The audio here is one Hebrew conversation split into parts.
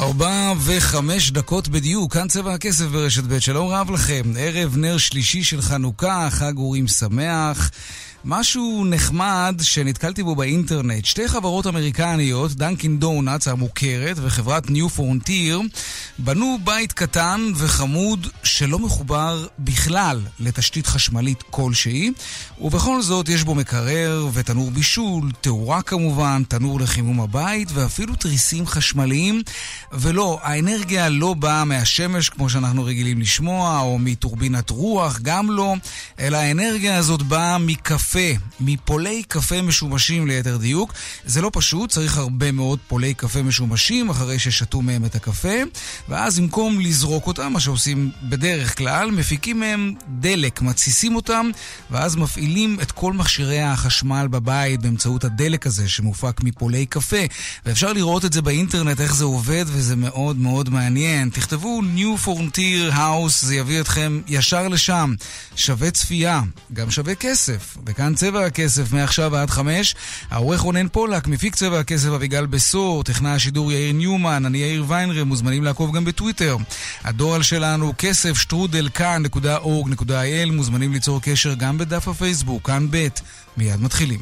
ארבע וחמש דקות בדיוק, כאן צבע הכסף ברשת ב', שלום רב לכם. ערב נר שלישי של חנוכה, חג אורים שמח. משהו נחמד שנתקלתי בו באינטרנט. שתי חברות אמריקניות, דנקין דונלדס המוכרת וחברת ניו פורנטיר, בנו בית קטן וחמוד שלא מחובר בכלל לתשתית חשמלית כלשהי, ובכל זאת יש בו מקרר ותנור בישול, תאורה כמובן, תנור לחימום הבית ואפילו תריסים חשמליים. ולא, האנרגיה לא באה מהשמש כמו שאנחנו רגילים לשמוע, או מטורבינת רוח, גם לא, אלא האנרגיה הזאת באה מקפה. קפה, מפולי קפה משומשים ליתר דיוק. זה לא פשוט, צריך הרבה מאוד פולי קפה משומשים אחרי ששתו מהם את הקפה, ואז במקום לזרוק אותם, מה שעושים בדרך כלל, מפיקים מהם דלק, מתסיסים אותם, ואז מפעילים את כל מכשירי החשמל בבית באמצעות הדלק הזה שמופק מפולי קפה. ואפשר לראות את זה באינטרנט, איך זה עובד, וזה מאוד מאוד מעניין. תכתבו New Frontier House, זה יביא אתכם ישר לשם. שווה צפייה, גם שווה כסף. כאן צבע הכסף מעכשיו עד חמש. העורך רונן פולק, מפיק צבע הכסף אביגל בסור, טכנאי השידור יאיר ניומן, אני יאיר ויינרם, מוזמנים לעקוב גם בטוויטר. הדואל שלנו כסף שטרודל כאן.org.il, מוזמנים ליצור קשר גם בדף הפייסבוק, כאן ב', מיד מתחילים.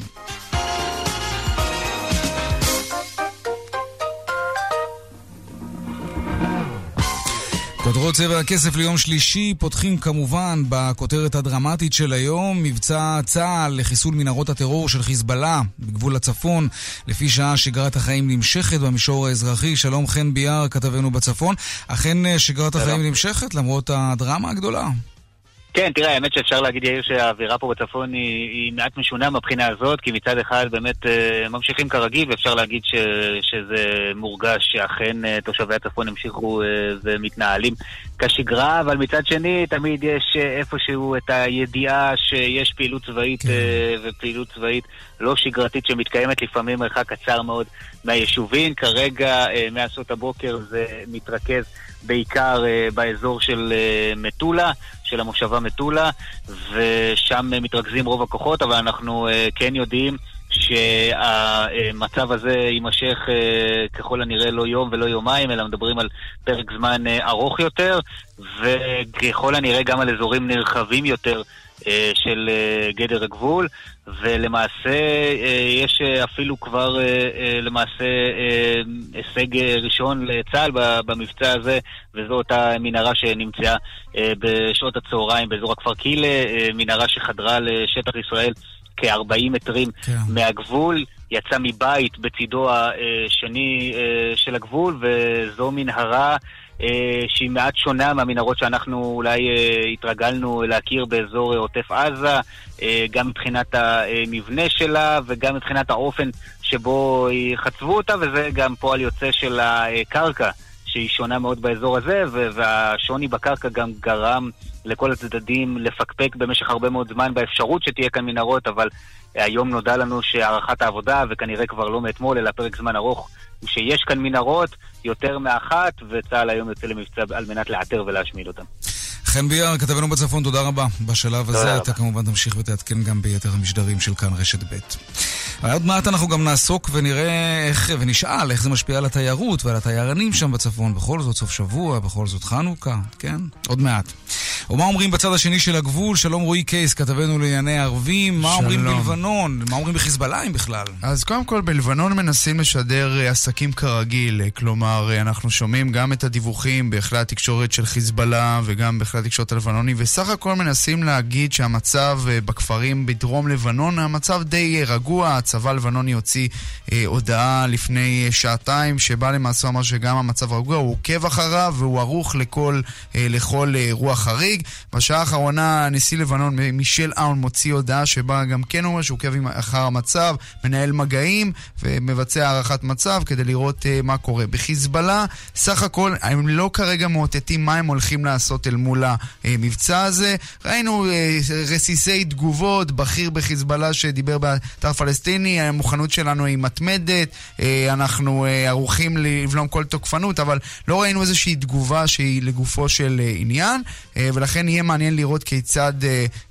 כותרות צבע הכסף ליום שלישי פותחים כמובן בכותרת הדרמטית של היום, מבצע צה"ל לחיסול מנהרות הטרור של חיזבאללה בגבול הצפון. לפי שעה שגרת החיים נמשכת במישור האזרחי. שלום חן ביאר, כתבנו בצפון. אכן שגרת החיים נמשכת למרות הדרמה הגדולה. כן, תראה, האמת שאפשר להגיד, יאיר, שהאווירה פה בצפון היא, היא מעט משונה מהבחינה הזאת, כי מצד אחד באמת אה, ממשיכים כרגיל, ואפשר להגיד ש, שזה מורגש שאכן אה, תושבי הצפון המשיכו אה, ומתנהלים כשגרה, אבל מצד שני, תמיד יש אה, איפשהו את הידיעה שיש פעילות צבאית כן. אה, ופעילות צבאית לא שגרתית שמתקיימת לפעמים מרחק קצר מאוד מהיישובים. כרגע, אה, מעשות הבוקר זה מתרכז בעיקר באזור של מטולה. של המושבה מטולה, ושם מתרכזים רוב הכוחות, אבל אנחנו אה, כן יודעים שהמצב הזה יימשך אה, ככל הנראה לא יום ולא יומיים, אלא מדברים על פרק זמן אה, ארוך יותר, וככל הנראה גם על אזורים נרחבים יותר. אה, של אה, גדר הגבול, ולמעשה אה, יש אפילו כבר למעשה הישג ראשון לצה"ל במבצע הזה, וזו אותה מנהרה שנמצאה בשעות הצהריים באזור הכפר קילה, מנהרה שחדרה לשטח ישראל כ-40 מטרים כן. מהגבול. יצא מבית בצידו השני של הגבול, וזו מנהרה אה, שהיא מעט שונה מהמנהרות שאנחנו אולי אה, התרגלנו להכיר באזור עוטף עזה, אה, גם מבחינת המבנה שלה וגם מבחינת האופן שבו חצבו אותה, וזה גם פועל יוצא של הקרקע. שהיא שונה מאוד באזור הזה, והשוני בקרקע גם גרם לכל הצדדים לפקפק במשך הרבה מאוד זמן באפשרות שתהיה כאן מנהרות, אבל היום נודע לנו שהערכת העבודה, וכנראה כבר לא מאתמול, אלא פרק זמן ארוך, שיש כאן מנהרות, יותר מאחת, וצה"ל היום יוצא למבצע על מנת לאתר ולהשמיד אותם. חן ביאר, כתבנו בצפון, תודה רבה. בשלב הזה אתה כמובן תמשיך ותעדכן גם ביתר המשדרים של כאן רשת ב'. עוד מעט אנחנו גם נעסוק ונראה איך, ונשאל איך זה משפיע על התיירות ועל התיירנים שם בצפון. בכל זאת סוף שבוע, בכל זאת חנוכה, כן? עוד מעט. ומה אומרים בצד השני של הגבול? שלום רועי קייס, כתבנו לענייני ערבים. מה שלום. אומרים בלבנון? מה אומרים בחיזבאללה אם בכלל? אז קודם כל, בלבנון מנסים לשדר אה, עסקים כרגיל. אה, כלומר, אה, אנחנו שומעים גם את הדיווחים בכלי התקשורת של חיזבאללה וגם בכלי התקשורת הלבנוני, וסך הכל מנסים להגיד שהמצב בכפרים בדרום לבנון, המצב די רגוע. הצבא הלבנוני הוציא אה, הודעה לפני שעתיים, שבה למעשה אמר שגם המצב רגוע, הוא עוקב אחריו והוא ערוך לכל, אה, לכל אירוע חריג. בשעה האחרונה נשיא לבנון מישל אאון מוציא הודעה שבה גם כן אומר שהוא עוקב אחר המצב, מנהל מגעים ומבצע הערכת מצב כדי לראות אה, מה קורה. בחיזבאללה, סך הכל, הם לא כרגע מאותתים מה הם הולכים לעשות אל מול המבצע הזה. ראינו אה, רסיסי תגובות, בכיר בחיזבאללה שדיבר באתר פלסטיני, המוכנות שלנו היא מתמדת, אה, אנחנו ערוכים לבלום כל תוקפנות, אבל לא ראינו איזושהי תגובה שהיא לגופו של עניין. ולכן ולכן יהיה מעניין לראות כיצד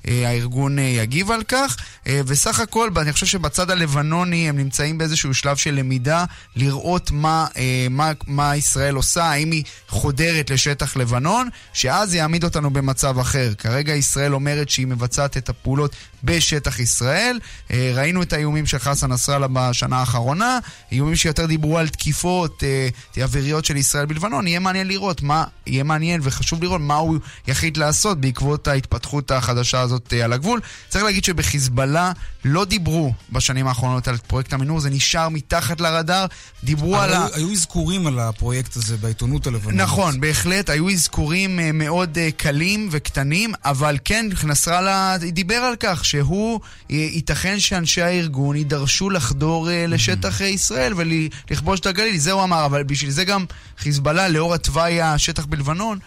הארגון יגיב על כך. וסך הכל, אני חושב שבצד הלבנוני הם נמצאים באיזשהו שלב של למידה, לראות מה, מה, מה ישראל עושה, האם היא חודרת לשטח לבנון, שאז יעמיד אותנו במצב אחר. כרגע ישראל אומרת שהיא מבצעת את הפעולות בשטח ישראל. ראינו את האיומים של חסן נסראללה בשנה האחרונה, איומים שיותר דיברו על תקיפות אוויריות של ישראל בלבנון. יהיה מעניין לראות מה, יהיה מעניין וחשוב לראות מה הוא יחליט לעשות בעקבות ההתפתחות החדשה הזאת על הגבול. צריך להגיד שבחיזבאללה לא דיברו בשנים האחרונות על פרויקט המנור, זה נשאר מתחת לרדאר. דיברו על ה... היו אזכורים על הפרויקט הזה בעיתונות הלבנונית. נכון, בהחלט, היו אזכורים מאוד קלים וקטנים, אבל כן, נסראללה דיבר על כך שהוא, ייתכן שאנשי הארגון יידרשו לחדור לשטח ישראל ולכבוש את הגליל, זה הוא אמר, אבל בשביל זה גם חיזבאללה, לאור התוואי השטח בלבנון,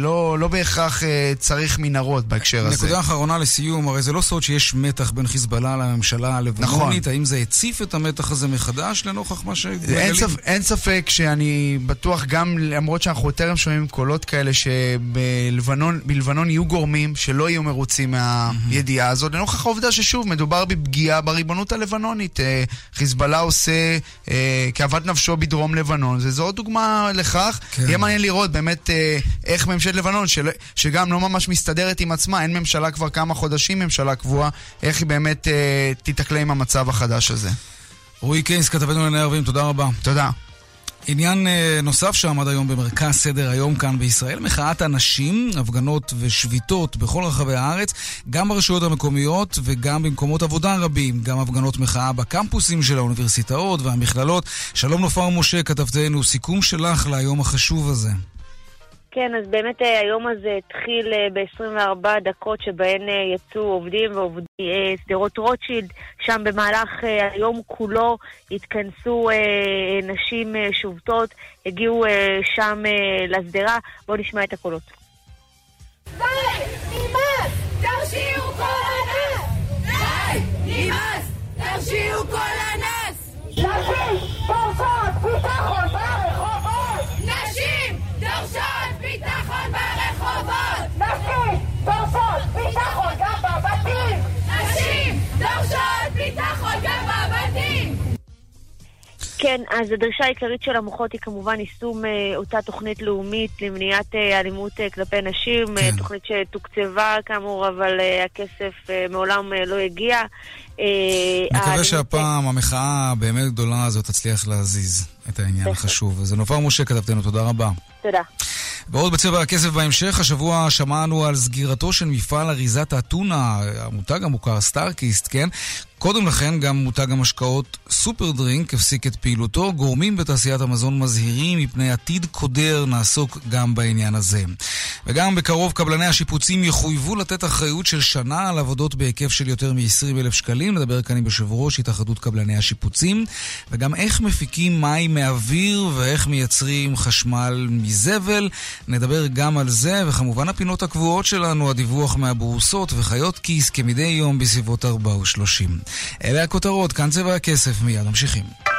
לא, לא בהכרח צריך מנהרות בהקשר הזה. נקודה אחרונה לסיום, הרי זה לא סוד שיש מתח בין חיזבאללה לממשלה הלבנונית. נכון. האם זה הציף את המתח הזה מחדש לנוכח מה שמגלים? אין, ספ, אין ספק שאני בטוח, גם למרות שאנחנו טרם שומעים קולות כאלה, שבלבנון יהיו גורמים שלא יהיו מרוצים מהידיעה הזאת, לנוכח העובדה ששוב, מדובר בפגיעה בריבונות הלבנונית. חיזבאללה עושה כאוות נפשו בדרום לבנון, וזו עוד דוגמה לכך. כן. יהיה מעניין לראות באמת איך ממשלת לבנון, של, שגם לא ממש מסתדרת עם עצמה, אין ממשלה כבר כמה חודשים, ממשלה קבועה, איך היא באמת אה, תתקלה עם המצב החדש הזה. רועי קיינס, כתבנו לענייני ערבים, תודה רבה. תודה. עניין אה, נוסף שעמד היום במרכז סדר היום כאן בישראל, מחאת הנשים, הפגנות ושביתות בכל רחבי הארץ, גם ברשויות המקומיות וגם במקומות עבודה רבים, גם הפגנות מחאה בקמפוסים של האוניברסיטאות והמכללות. שלום נופר משה, כתבתנו, סיכום שלך ליום החשוב הזה. כן, אז באמת היום הזה התחיל ב-24 דקות שבהן יצאו עובדים ועובדי שדרות רוטשילד. שם במהלך היום כולו התכנסו נשים שובתות, הגיעו שם לשדרה. בואו נשמע את הקולות. די! נמאס! תרשיעו כל אנס! די! נמאס! תרשיעו כל אנס! כן, אז הדרישה העיקרית של המוחות היא כמובן יישום אה, אותה תוכנית לאומית למניעת אה, אלימות אה, כלפי נשים, כן. תוכנית שתוקצבה כאמור, אבל הכסף מעולם לא הגיע. מקווה שהפעם המחאה הבאמת גדולה הזאת תצליח להזיז את העניין החשוב. וזה נופר משה כתבתנו, תודה רבה. תודה. ועוד בצבע הכסף בהמשך, השבוע שמענו על סגירתו של מפעל אריזת האתונה, המותג המוכר סטארקיסט, כן? קודם לכן גם מותג המשקאות סופר דרינק הפסיק את פעילותו. גורמים בתעשיית המזון מזהירים מפני עתיד קודר, נעסוק גם בעניין הזה. וגם בקרוב קבלני השיפוצים יחויבו לתת אחריות של שנה על עבודות בהיקף של יותר מ-20 אלף שקלים. נדבר כאן עם יושב ראש התאחדות קבלני השיפוצים. וגם איך מפיקים מים מאוויר ואיך מייצרים חשמל מזבל. נדבר גם על זה, וכמובן הפינות הקבועות שלנו, הדיווח מהבורסות וחיות כיס כמדי יום בסביבות 4 ו-30. אלה הכותרות, כאן צבע הכסף, מיד ממשיכים.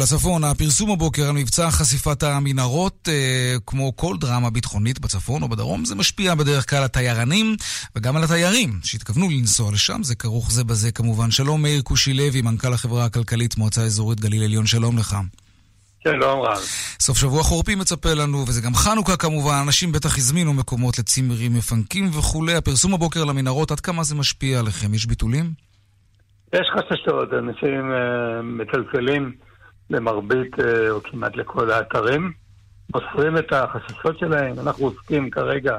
לצפון, הפרסום הבוקר על מבצע חשיפת המנהרות, אה, כמו כל דרמה ביטחונית בצפון או בדרום, זה משפיע בדרך כלל על התיירנים וגם על התיירים שהתכוונו לנסוע לשם, זה כרוך זה בזה כמובן. שלום מאיר קושי לוי, מנכ"ל החברה הכלכלית, מועצה אזורית גליל עליון, שלום לך. שלום רב. סוף שבוע חורפי מצפה לנו, וזה גם חנוכה כמובן, אנשים בטח הזמינו מקומות לצימרים מפנקים וכולי. הפרסום הבוקר למנהרות, עד כמה זה משפיע עליכם? יש ביטולים? יש חששות, אנשים uh, מצלצלים. למרבית או כמעט לכל האתרים, מוסרים את החששות שלהם. אנחנו עוסקים כרגע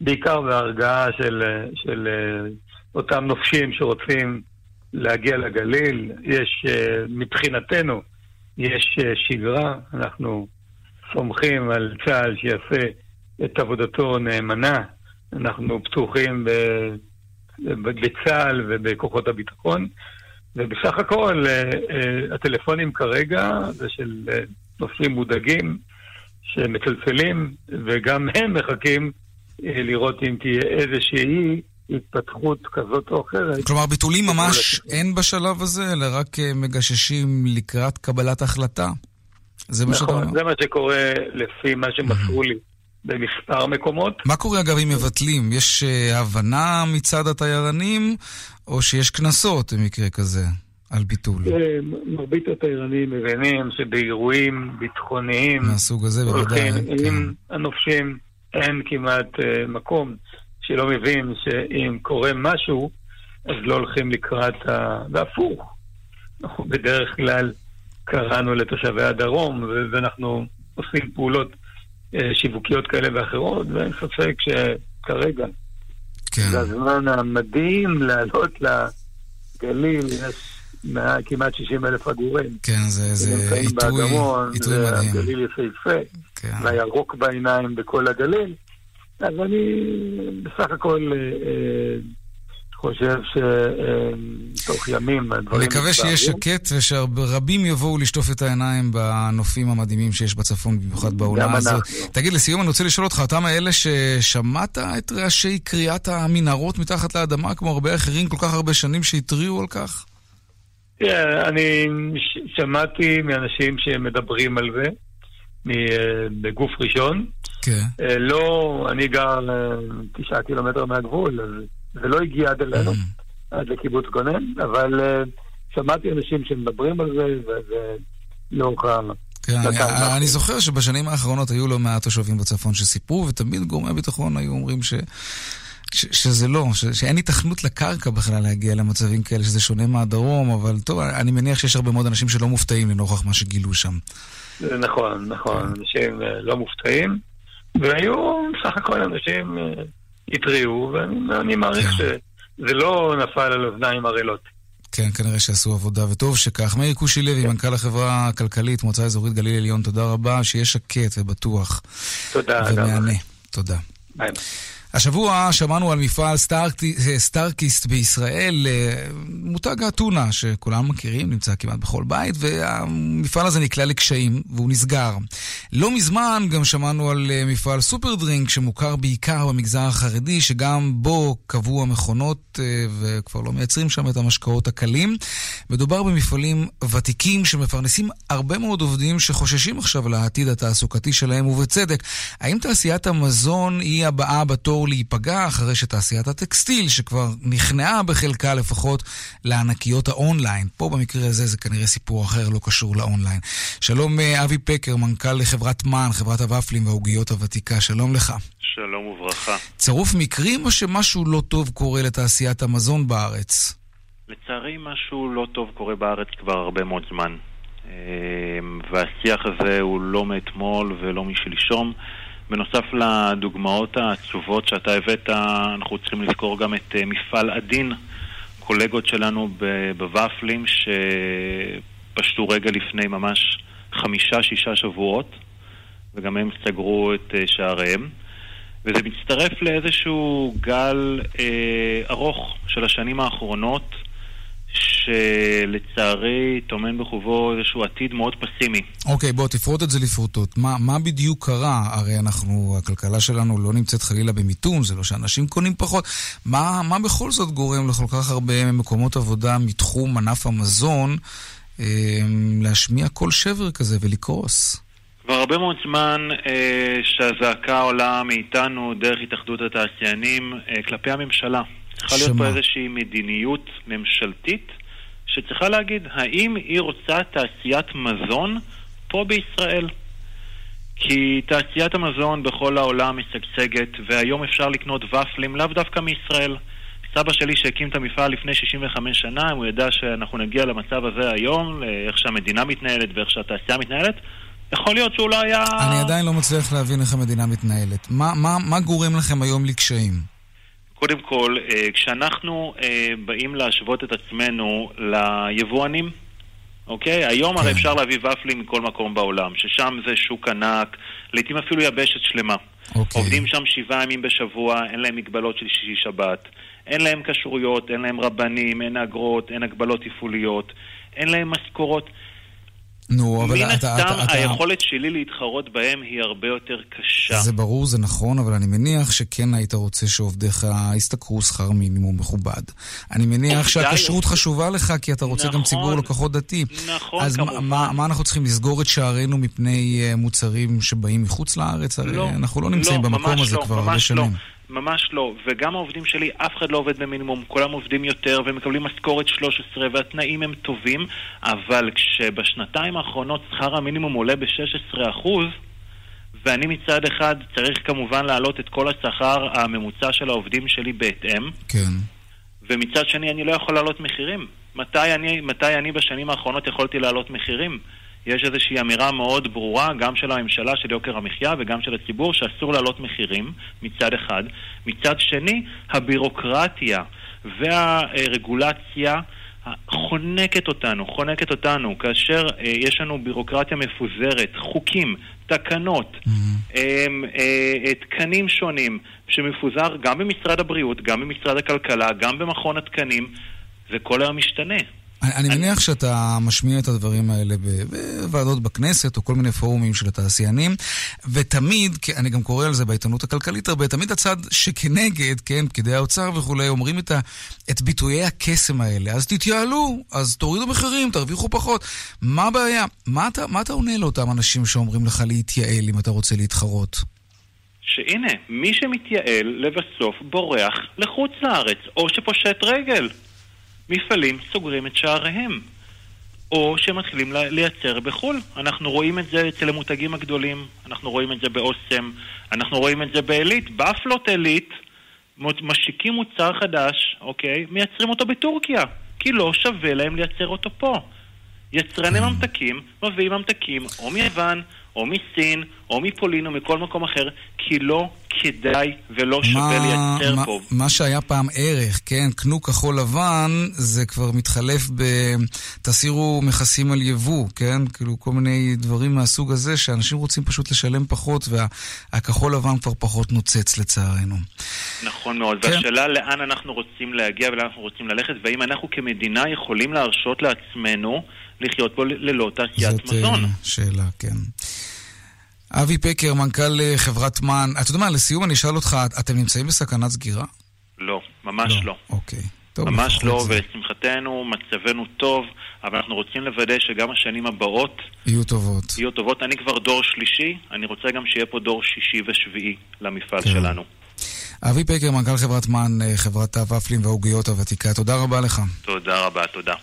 בעיקר בהרגעה של, של אותם נופשים שרוצים להגיע לגליל. יש, מבחינתנו, יש שגרה, אנחנו סומכים על צה"ל שיעשה את עבודתו נאמנה. אנחנו פתוחים בצה"ל ובכוחות הביטחון. ובסך הכל אה, אה, הטלפונים כרגע זה של אה, נוסעים מודאגים שמצלצלים, וגם הם מחכים לראות אם תהיה איזושהי התפתחות כזאת או אחרת. כלומר, ביטולים ממש אין בשלב הזה, אלא רק מגששים לקראת קבלת החלטה? זה מה שאתה נכון, אומר? זה מה שקורה לפי מה שמסרו לי במספר מקומות. מה קורה אגב אם מבטלים? יש אה, הבנה מצד התיירנים, או שיש קנסות במקרה כזה על ביטול? אה, מרבית התיירנים מבינים שבאירועים ביטחוניים מהסוג הזה בוודאי, הולכים כן. הנופשים, אין כמעט אה, מקום שלא מבין שאם קורה משהו, אז לא הולכים לקראת ה... והפוך. אנחנו בדרך כלל קראנו לתושבי הדרום, ואנחנו עושים פעולות אה, שיווקיות כאלה ואחרות, ואין ספק שכרגע כן. זה הזמן המדהים לעלות לגליל, יש כמעט 60 אלף עגורים. כן, זה, זה עיתוי, עיתוי מדהים. והגליל יפהפה, כן. והירוק בעיניים בכל הגליל. אז אני בסך הכל אה, אה, חושב שתוך ימים הדברים נקווה שיהיה. שקט ושרבים יבואו לשטוף את העיניים בנופים המדהימים שיש בצפון, במיוחד בעונה הזאת. תגיד, לסיום אני רוצה לשאול אותך, אתה מאלה ששמעת את רעשי קריאת המנהרות מתחת לאדמה, כמו הרבה אחרים, כל כך הרבה שנים שהתריעו על כך? תראה, אני שמעתי מאנשים שמדברים על זה, אה, בגוף ראשון. כן. אה, לא, אני גר אה, תשעה קילומטר מהגבול, אז זה לא הגיע עד אלינו, עד לקיבוץ גונן, אבל אה, שמעתי אנשים שמדברים על זה, וזה לא קרה. כן, אני, אני זוכר שבשנים האחרונות היו לא מעט תושבים בצפון שסיפרו, ותמיד גורמי הביטחון היו אומרים ש... ש, שזה לא, ש, שאין היתכנות לקרקע בכלל להגיע למצבים כאלה, שזה שונה מהדרום, אבל טוב, אני מניח שיש הרבה מאוד אנשים שלא מופתעים לנוכח מה שגילו שם. זה נכון, נכון, אנשים אה, לא מופתעים, והיו סך הכל אנשים אה, התריעו, ואני אני מעריך כן. שזה לא נפל על אוזניים ערלות. כן, כנראה שעשו עבודה, וטוב שכך. מאיר כושי לוי, מנכ"ל החברה הכלכלית, מועצה אזורית גליל עליון, תודה רבה, שיהיה שקט ובטוח תודה, ומהנה. תודה. ביי. השבוע שמענו על מפעל סטארקי- סטארקיסט בישראל, אה, מותג האתונה שכולם מכירים, נמצא כמעט בכל בית, והמפעל הזה נקלע לקשיים והוא נסגר. לא מזמן גם שמענו על אה, מפעל סופר דרינק שמוכר בעיקר במגזר החרדי, שגם בו כבו המכונות אה, וכבר לא מייצרים שם את המשקאות הקלים. מדובר במפעלים ותיקים שמפרנסים הרבה מאוד עובדים שחוששים עכשיו על העתיד התעסוקתי שלהם, ובצדק. האם תעשיית המזון היא הבאה בתור להיפגע אחרי שתעשיית הטקסטיל, שכבר נכנעה בחלקה לפחות לענקיות האונליין? פה במקרה הזה זה כנראה סיפור אחר, לא קשור לאונליין. שלום אה, אבי פקר, מנכ"ל חברת מן, חברת הוואפלים והעוגיות הוותיקה, שלום לך. שלום וברכה. צירוף מקרים או שמשהו לא טוב קורה לתעשיית המזון בארץ? לצערי משהו לא טוב קורה בארץ כבר הרבה מאוד זמן. אה, והשיח הזה הוא לא מאתמול ולא משלשום. בנוסף לדוגמאות העצובות שאתה הבאת, אנחנו צריכים לזכור גם את אה, מפעל עדין, קולגות שלנו בוואפלים שפשטו רגע לפני ממש חמישה-שישה שבועות, וגם הם סגרו את אה, שעריהם. וזה מצטרף לאיזשהו גל אה, ארוך של השנים האחרונות, שלצערי טומן בחובו איזשהו עתיד מאוד פסימי. אוקיי, בוא תפרוט את זה לפרוטות. מה, מה בדיוק קרה? הרי אנחנו, הכלכלה שלנו לא נמצאת חלילה במיתון, זה לא שאנשים קונים פחות. מה, מה בכל זאת גורם לכל כך הרבה מקומות עבודה מתחום ענף המזון אה, להשמיע קול שבר כזה ולקרוס? כבר הרבה מאוד זמן אה, שהזעקה עולה מאיתנו דרך התאחדות התעשיינים אה, כלפי הממשלה. צריכה להיות? פה איזושהי מדיניות ממשלתית שצריכה להגיד האם היא רוצה תעשיית מזון פה בישראל. כי תעשיית המזון בכל העולם משגשגת, והיום אפשר לקנות ופלים לאו דווקא מישראל. סבא שלי שהקים את המפעל לפני 65 שנה, הוא ידע שאנחנו נגיע למצב הזה היום, איך שהמדינה מתנהלת ואיך שהתעשייה מתנהלת. יכול להיות שהוא לא היה... אני עדיין לא מצליח להבין איך המדינה מתנהלת. מה, מה, מה גורם לכם היום לקשיים? קודם כל, אה, כשאנחנו אה, באים להשוות את עצמנו ליבואנים, אוקיי? היום הרי כן. אפשר להביא ופלים מכל מקום בעולם, ששם זה שוק ענק, לעיתים אפילו יבשת שלמה. אוקיי. עובדים שם שבעה ימים בשבוע, אין להם מגבלות של שישי-שבת. אין להם כשרויות, אין להם רבנים, אין אגרות, אין הגבלות תפעוליות, אין להם משכורות. נו, אבל מן אתה... הסתם, אתה- אתה- היכולת שלי להתחרות בהם היא הרבה יותר קשה. זה ברור, זה נכון, אבל אני מניח שכן היית רוצה שעובדיך ישתכרו שכר מינימום מכובד. אני מניח עובדיי שהכשרות עובד- חשובה לך, כי אתה רוצה גם נכון. ציבור לקוחות דתי. נכון, אז כמובן. מה, מה אנחנו צריכים, לסגור את שערינו מפני אה, מוצרים שבאים מחוץ לארץ? הרי לא, אנחנו לא נמצאים במקום ממש הזה לא, כבר הרבה ממש לא, שנים. ממש לא, וגם העובדים שלי, אף אחד לא עובד במינימום, כולם עובדים יותר ומקבלים משכורת 13 והתנאים הם טובים, אבל כשבשנתיים האחרונות שכר המינימום עולה ב-16%, ואני מצד אחד צריך כמובן להעלות את כל השכר הממוצע של העובדים שלי בהתאם, כן. ומצד שני אני לא יכול להעלות מחירים. מתי אני, מתי אני בשנים האחרונות יכולתי להעלות מחירים? יש איזושהי אמירה מאוד ברורה, גם של הממשלה, של יוקר המחיה וגם של הציבור, שאסור להעלות מחירים מצד אחד. מצד שני, הבירוקרטיה והרגולציה חונקת אותנו, חונקת אותנו, כאשר אה, יש לנו בירוקרטיה מפוזרת, חוקים, תקנות, אה, אה, תקנים שונים, שמפוזר גם במשרד הבריאות, גם במשרד הכלכלה, גם במכון התקנים, וכל היום משתנה. אני, אני מניח שאתה משמיע את הדברים האלה בוועדות בכנסת או כל מיני פורומים של התעשיינים, ותמיד, כי אני גם קורא על זה בעיתונות הכלכלית הרבה, תמיד הצד שכנגד, כן, פקידי האוצר וכולי, אומרים את, ה, את ביטויי הקסם האלה. אז תתייעלו, אז תורידו מחירים, תרוויחו פחות. מה הבעיה? מה אתה, מה אתה עונה לאותם אנשים שאומרים לך להתייעל אם אתה רוצה להתחרות? שהנה, מי שמתייעל לבסוף בורח לחוץ לארץ, או שפושט רגל. מפעלים סוגרים את שעריהם. או שמתחילים לייצר בחו"ל. אנחנו רואים את זה אצל המותגים הגדולים, אנחנו רואים את זה באוסם, אנחנו רואים את זה בעילית. באפלות עילית משיקים מוצר חדש, אוקיי? מייצרים אותו בטורקיה, כי לא שווה להם לייצר אותו פה. יצרני כן. ממתקים מביאים ממתקים או מיוון, או מסין, או מפולין, או מכל מקום אחר, כי לא כדאי ולא שווה לייצר מה, פה. מה שהיה פעם ערך, כן, קנו כחול לבן, זה כבר מתחלף ב... תסירו מכסים על יבוא, כן? כאילו כל מיני דברים מהסוג הזה, שאנשים רוצים פשוט לשלם פחות, והכחול לבן כבר פחות נוצץ לצערנו. נכון מאוד, כן. והשאלה לאן אנחנו רוצים להגיע ולאן אנחנו רוצים ללכת, והאם אנחנו כמדינה יכולים להרשות לעצמנו לחיות פה ללא תעשיית זאת מזון. אה, שאלה, כן. אבי פקר, מנכ"ל אה, חברת מן, אתה יודע מה, לסיום אני אשאל אותך, אתם נמצאים בסכנת סגירה? לא, ממש לא. אוקיי. טוב, ממש לא. ולשמחתנו מצבנו טוב, אבל אנחנו רוצים לוודא שגם השנים הבאות יהיו טובות. יהיו טובות. אני כבר דור שלישי, אני רוצה גם שיהיה פה דור שישי ושביעי למפעל כן. שלנו. אבי פקר, מנכ"ל חברת מן, אה, חברת הוואפלים והעוגיות הוותיקה, תודה רבה לך. תודה רבה, תודה.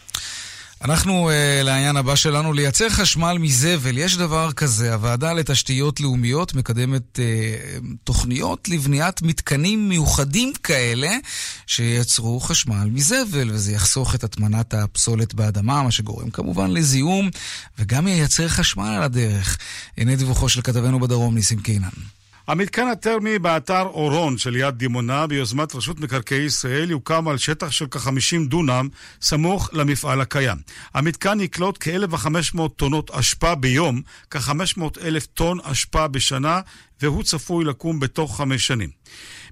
אנחנו uh, לעניין הבא שלנו, לייצר חשמל מזבל. יש דבר כזה, הוועדה לתשתיות לאומיות מקדמת uh, תוכניות לבניית מתקנים מיוחדים כאלה שייצרו חשמל מזבל, וזה יחסוך את הטמנת הפסולת באדמה, מה שגורם כמובן לזיהום, וגם ייצר חשמל על הדרך. הנה דיווחו של כתבנו בדרום, ניסים קינן. המתקן הטרמי באתר אורון שליד דימונה ביוזמת רשות מקרקעי ישראל יוקם על שטח של כ-50 דונם סמוך למפעל הקיים. המתקן יקלוט כ-1,500 טונות אשפה ביום, כ-500 אלף טון אשפה בשנה, והוא צפוי לקום בתוך חמש שנים.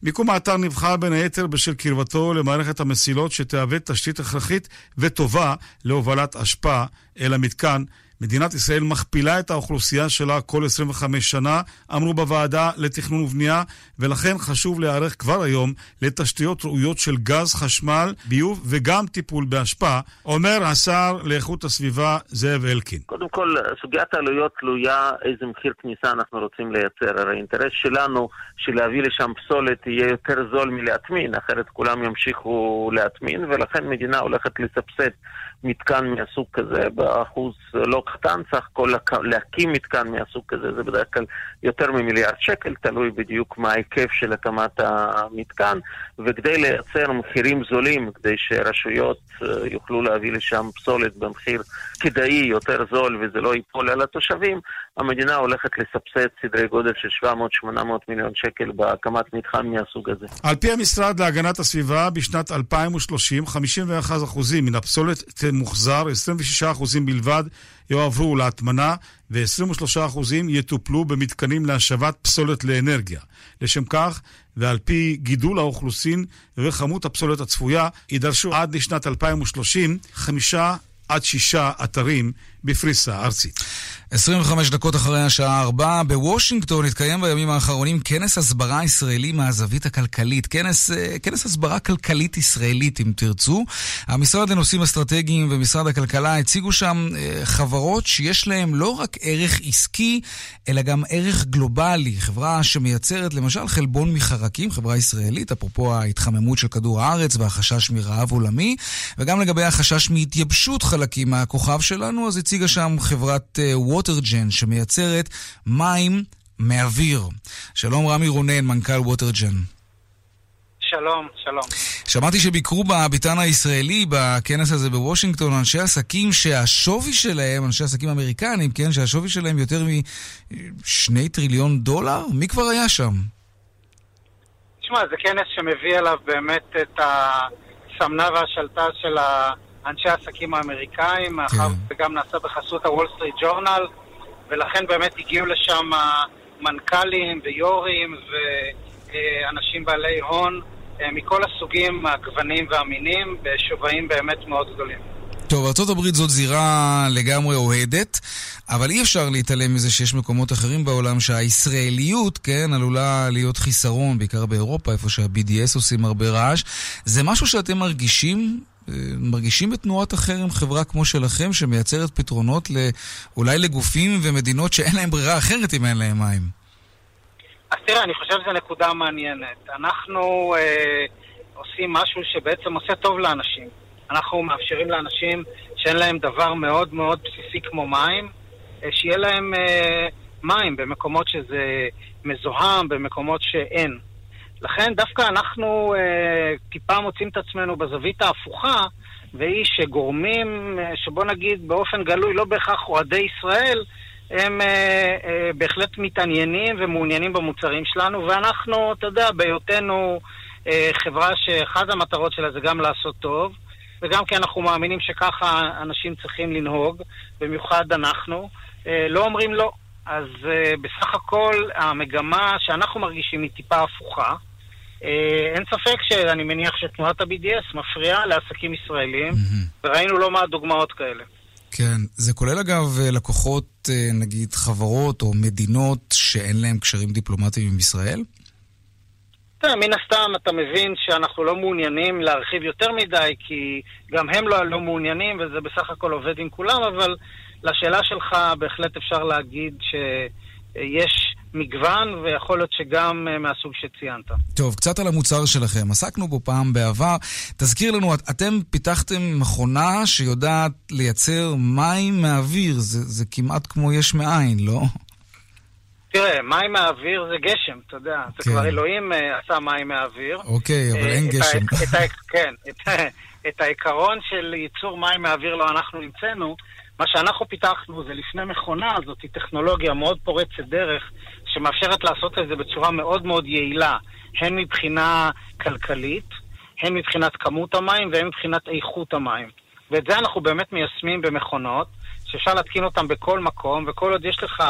מיקום האתר נבחר בין היתר בשל קרבתו למערכת המסילות שתהווה תשתית הכרחית וטובה להובלת אשפה אל המתקן. מדינת ישראל מכפילה את האוכלוסייה שלה כל 25 שנה, אמרו בוועדה לתכנון ובנייה, ולכן חשוב להיערך כבר היום לתשתיות ראויות של גז, חשמל, ביוב וגם טיפול באשפה, אומר השר לאיכות הסביבה זאב אלקין. קודם כל, סוגיית העלויות תלויה איזה מחיר כניסה אנחנו רוצים לייצר. הרי האינטרס שלנו שלהביא לשם פסולת יהיה יותר זול מלהטמין, אחרת כולם ימשיכו להטמין, ולכן מדינה הולכת לסבסד מתקן מהסוג כזה באחוז לא קטן, סך הכל להקים מתקן מהסוג כזה זה בדרך כלל יותר ממיליארד שקל, תלוי בדיוק מה ההיקף של הקמת המתקן, וכדי לייצר מחירים זולים, כדי שרשויות אה, יוכלו להביא לשם פסולת במחיר כדאי יותר זול וזה לא ייפול על התושבים, המדינה הולכת לסבסד סדרי גודל של 700-800 מיליון שקל בהקמת מתחם מהסוג הזה. על פי המשרד להגנת הסביבה, בשנת 2030, 51% מן הפסולת תמוחזר, 26% בלבד יועברו להטמנה, ו-23% יטופלו במתקנים להשבת פסולת לאנרגיה. לשם כך, ועל פי גידול האוכלוסין וכמות הפסולת הצפויה, יידרשו עד לשנת 2030 חמישה עד שישה אתרים בפריסה ארצית. 25 דקות אחרי השעה 4, בוושינגטון התקיים בימים האחרונים כנס הסברה ישראלי מהזווית הכלכלית. כנס, אה, כנס הסברה כלכלית ישראלית, אם תרצו. המשרד לנושאים אסטרטגיים ומשרד הכלכלה הציגו שם אה, חברות שיש להן לא רק ערך עסקי, אלא גם ערך גלובלי. חברה שמייצרת למשל חלבון מחרקים, חברה ישראלית, אפרופו ההתחממות של כדור הארץ והחשש מרעב עולמי, וגם לגבי החשש מהתייבשות חלקים מהכוכב שלנו, אז הציגה שם חברת ווטרג'ן, שמייצרת מים מאוויר. שלום רמי רונן, מנכ"ל ווטרג'ן. שלום, שלום. שמעתי שביקרו בביתן הישראלי בכנס הזה בוושינגטון אנשי עסקים שהשווי שלהם, אנשי עסקים אמריקנים, כן, שהשווי שלהם יותר משני טריליון דולר? מי כבר היה שם? תשמע, זה כנס שמביא אליו באמת את הסמנה והשלטה של אנשי העסקים האמריקאים, מאחר זה גם נעשה בחסות הוול סטריט ג'ורנל, ולכן באמת הגיעו לשם מנכ"לים ויו"רים ואנשים בעלי הון אה, מכל הסוגים, הגוונים והמינים, בשווים באמת מאוד גדולים. טוב, ארה"ב זאת זירה לגמרי אוהדת, אבל אי אפשר להתעלם מזה שיש מקומות אחרים בעולם שהישראליות, כן, עלולה להיות חיסרון, בעיקר באירופה, איפה שה-BDS עושים הרבה רעש. זה משהו שאתם מרגישים? מרגישים בתנועת החרם חברה כמו שלכם, שמייצרת פתרונות אולי לגופים ומדינות שאין להם ברירה אחרת אם אין להם מים? אז תראה, אני חושב שזו נקודה מעניינת. אנחנו אה, עושים משהו שבעצם עושה טוב לאנשים. אנחנו מאפשרים לאנשים שאין להם דבר מאוד מאוד בסיסי כמו מים, אה, שיהיה להם אה, מים במקומות שזה מזוהם, במקומות שאין. לכן דווקא אנחנו אה, טיפה מוצאים את עצמנו בזווית ההפוכה, והיא שגורמים, אה, שבוא נגיד באופן גלוי, לא בהכרח אוהדי ישראל, הם אה, אה, בהחלט מתעניינים ומעוניינים במוצרים שלנו, ואנחנו, אתה יודע, בהיותנו אה, חברה שאחת המטרות שלה זה גם לעשות טוב, וגם כי אנחנו מאמינים שככה אנשים צריכים לנהוג, במיוחד אנחנו, אה, לא אומרים לא. אז אה, בסך הכל המגמה שאנחנו מרגישים היא טיפה הפוכה. אה, אין ספק שאני מניח שתנועת ה-BDS מפריעה לעסקים ישראלים, mm-hmm. וראינו לא מעט דוגמאות כאלה. כן, זה כולל אגב לקוחות, אה, נגיד חברות או מדינות שאין להם קשרים דיפלומטיים עם ישראל? תראה, מן הסתם אתה מבין שאנחנו לא מעוניינים להרחיב יותר מדי, כי גם הם לא, לא מעוניינים, וזה בסך הכל עובד עם כולם, אבל לשאלה שלך בהחלט אפשר להגיד שיש מגוון, ויכול להיות שגם אה, מהסוג שציינת. טוב, קצת על המוצר שלכם. עסקנו בו פעם בעבר. תזכיר לנו, אתם פיתחתם מכונה שיודעת לייצר מים מהאוויר. זה, זה כמעט כמו יש מאין, לא? תראה, מים מהאוויר זה גשם, אתה יודע. כן. זה כבר אלוהים uh, עשה מים מהאוויר. אוקיי, אבל uh, אין גשם. את ה, כן, את, את העיקרון של ייצור מים מהאוויר לא אנחנו המצאנו. מה שאנחנו פיתחנו זה לפני מכונה, זאת טכנולוגיה מאוד פורצת דרך, שמאפשרת לעשות את זה בצורה מאוד מאוד יעילה, הן מבחינה כלכלית, הן מבחינת כמות המים והן מבחינת איכות המים. ואת זה אנחנו באמת מיישמים במכונות, שאפשר להתקין אותן בכל מקום, וכל עוד יש לך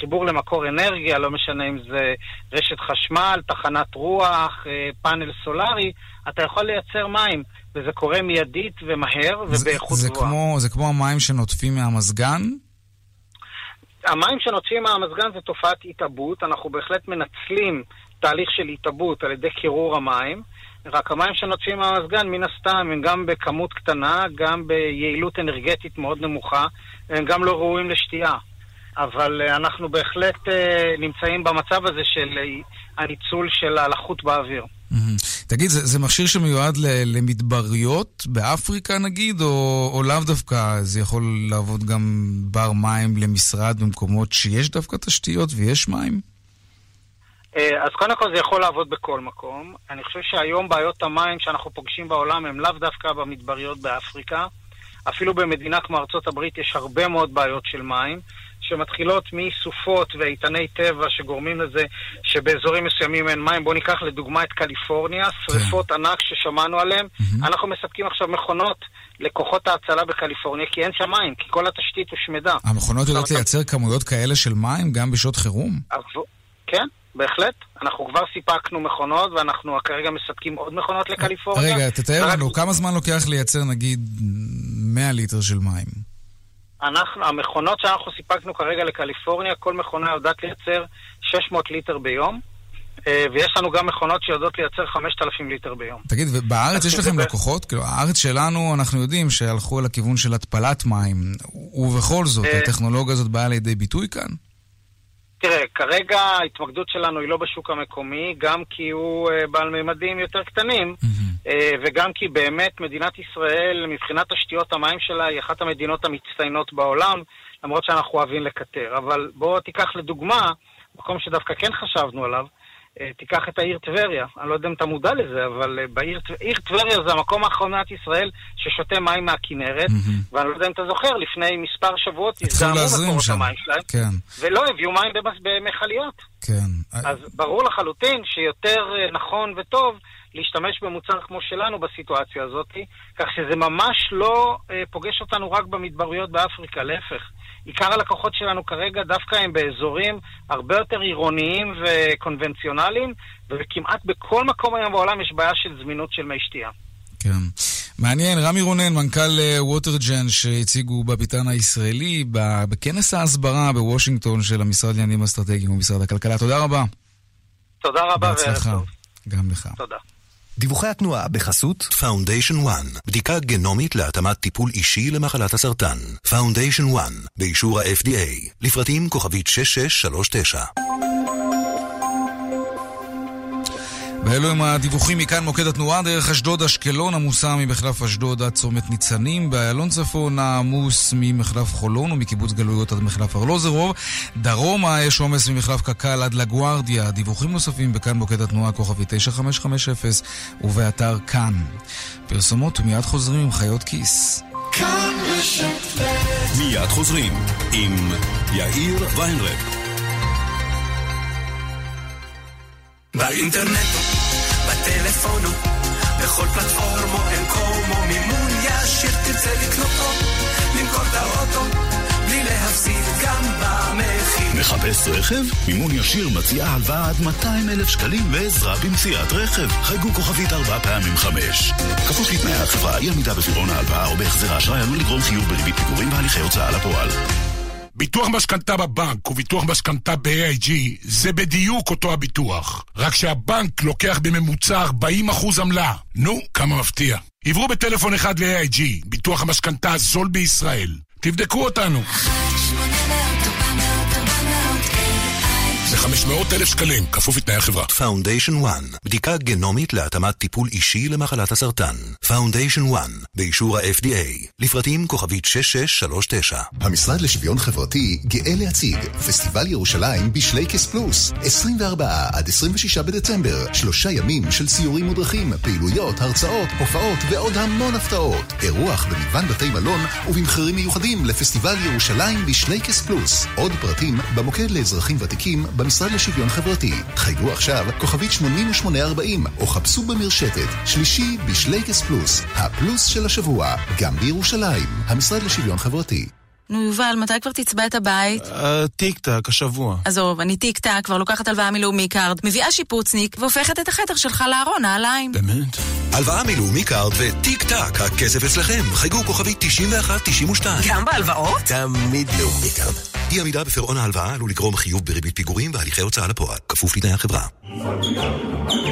חיבור למקור אנרגיה, לא משנה אם זה רשת חשמל, תחנת רוח, אה, פאנל סולארי, אתה יכול לייצר מים, וזה קורה מיידית ומהר ובאיכות גבוהה. זה כמו המים שנוטפים מהמזגן? המים שנוטפים מהמזגן זה תופעת התעבות, אנחנו בהחלט מנצלים תהליך של התעבות על ידי קירור המים. רק המים שנוטפים מהמזגן, מן הסתם, הם גם בכמות קטנה, גם ביעילות אנרגטית מאוד נמוכה, הם גם לא ראויים לשתייה. אבל uh, אנחנו בהחלט uh, נמצאים במצב הזה של uh, הניצול של הלחות באוויר. Mm-hmm. תגיד, זה, זה מכשיר שמיועד ל, למדבריות באפריקה נגיד, או, או לאו דווקא זה יכול לעבוד גם בר מים למשרד במקומות שיש דווקא תשתיות ויש מים? אז קודם כל זה יכול לעבוד בכל מקום. אני חושב שהיום בעיות המים שאנחנו פוגשים בעולם הם לאו דווקא במדבריות באפריקה. אפילו במדינה כמו ארצות הברית יש הרבה מאוד בעיות של מים. שמתחילות מסופות ואיתני טבע שגורמים לזה שבאזורים מסוימים אין מים. בואו ניקח לדוגמה את קליפורניה, שריפות כן. ענק ששמענו עליהן. Mm-hmm. אנחנו מספקים עכשיו מכונות לכוחות ההצלה בקליפורניה, כי אין שם מים, כי כל התשתית הושמדה. המכונות יודעות לייצר כמויות כאלה של מים גם בשעות חירום? כן, בהחלט. אנחנו כבר סיפקנו מכונות, ואנחנו כרגע מספקים עוד מכונות לקליפורניה. רגע, תתאר לנו, כמה זמן לוקח לייצר נגיד 100 ליטר של מים? אנחנו, המכונות שאנחנו סיפקנו כרגע לקליפורניה, כל מכונה יודעת לייצר 600 ליטר ביום, אה, ויש לנו גם מכונות שיודעות לייצר 5,000 ליטר ביום. תגיד, ובארץ יש לכם לקוחות? כאילו, הארץ שלנו, אנחנו יודעים שהלכו על הכיוון של התפלת מים, ובכל זאת, אה, הטכנולוגיה הזאת באה לידי ביטוי כאן? תראה, כרגע ההתמקדות שלנו היא לא בשוק המקומי, גם כי הוא אה, בעל ממדים יותר קטנים, אה, וגם כי באמת מדינת ישראל, מבחינת תשתיות המים שלה, היא אחת המדינות המצטיינות בעולם, למרות שאנחנו אוהבים לקטר. אבל בוא תיקח לדוגמה, מקום שדווקא כן חשבנו עליו, תיקח את העיר טבריה. אני לא יודע אם אתה מודע לזה, אבל אה, בעיר עיר טבריה זה המקום האחרון במדינת ישראל ששותה מים מהכינרת, ואני לא יודע אם אתה זוכר, לפני מספר שבועות הזדהמו מקורות. המים שלהם. כן, ולא הביאו מים במכליות. כן. אז ברור לחלוטין שיותר אה, נכון וטוב להשתמש במוצר כמו שלנו בסיטואציה הזאת, כך שזה ממש לא אה, פוגש אותנו רק במדבריות באפריקה, להפך. עיקר הלקוחות שלנו כרגע דווקא הם באזורים הרבה יותר עירוניים וקונבנציונליים, וכמעט בכל מקום היום בעולם יש בעיה של זמינות של מי שתייה. כן. מעניין, רמי רונן, מנכ"ל אה, ווטרג'ן שהציגו בביתן הישראלי בכנס ההסברה בוושינגטון של המשרד לעניינים אסטרטגיים ומשרד הכלכלה. תודה רבה. תודה רבה וערב. טוב. גם לך. תודה. דיווחי התנועה בחסות Foundation 1, בדיקה גנומית להתאמת טיפול אישי למחלת הסרטן. Foundation 1, באישור ה-FDA, לפרטים כוכבית 6639. ואלו הם הדיווחים מכאן מוקד התנועה דרך אשדוד אשקלון עמוסה ממחלף אשדוד עד צומת ניצנים, באיילון צפונה עמוס ממחלף חולון ומקיבוץ גלויות עד מחלף ארלוזרוב, דרומה יש עומס ממחלף קק"ל עד לגוארדיה, דיווחים נוספים בכאן מוקד התנועה כוכבי 9550 ובאתר כאן. פרסומות ומיד חוזרים עם חיות כיס. מיד חוזרים עם יאיר ויינרב. באינטרנט, בטלפון, בכל פלטפורמו אין קומו מימון ישיר תרצה לקנות או למכור את האוטו בלי להפסיד גם במחיר. מחפש רכב? מימון ישיר מציע הלוואה עד 200 אלף שקלים ועזרה במציאת רכב. חייגו כוכבית ארבע פעמים חמש. כפוף לתנאי החברה, אי עמידה בפירעון ההלוואה או בהחזר האשראי עלול לגרום חיוב בריבית פיגורים והליכי הוצאה לפועל. ביטוח משכנתה בבנק וביטוח משכנתה ב-AIG זה בדיוק אותו הביטוח. רק שהבנק לוקח בממוצע 40% עמלה. נו, כמה מפתיע. עברו בטלפון אחד ל-AIG, ביטוח המשכנתה הזול בישראל. תבדקו אותנו. זה 500 אלף שקלים, כפוף לתנאי החברה. Foundation 1, בדיקה גנומית להתאמת טיפול אישי למחלת הסרטן. Foundation 1, באישור ה-FDA, לפרטים כוכבית 6639. המשרד לשוויון חברתי גאה להציג פסטיבל ירושלים בשלייקס פלוס 24 עד 26 בדצמבר שלושה ימים של סיורים מודרכים, פעילויות, הרצאות, הופעות ועוד המון הפתעות אירוח במגוון בתי מלון ובמחירים מיוחדים לפסטיבל ירושלים בשלייקס פלוס עוד פרטים במוקד לאזרחים ותיקים במשרד לשוויון חברתי. חייגו עכשיו כוכבית 8840 או חפשו במרשתת שלישי בשלייקס פלוס הפלוס של השבוע גם בירושלים המשרד לשוויון חברתי נו, יובל, מתי כבר תצבע את הבית? טיק טק, השבוע. עזוב, אני טיק טק, כבר לוקחת הלוואה מלאומי קארד, מביאה שיפוצניק והופכת את החדר שלך לארון נעליים. באמת? הלוואה מלאומי קארד וטיק טק, הכסף אצלכם. חייגו כוכבית 91-92. גם בהלוואות? תמיד לאומי קארד. אי עמידה בפירעון ההלוואה עלול לגרום חיוב בריבית פיגורים והליכי הוצאה לפועל. כפוף לתנאי החברה.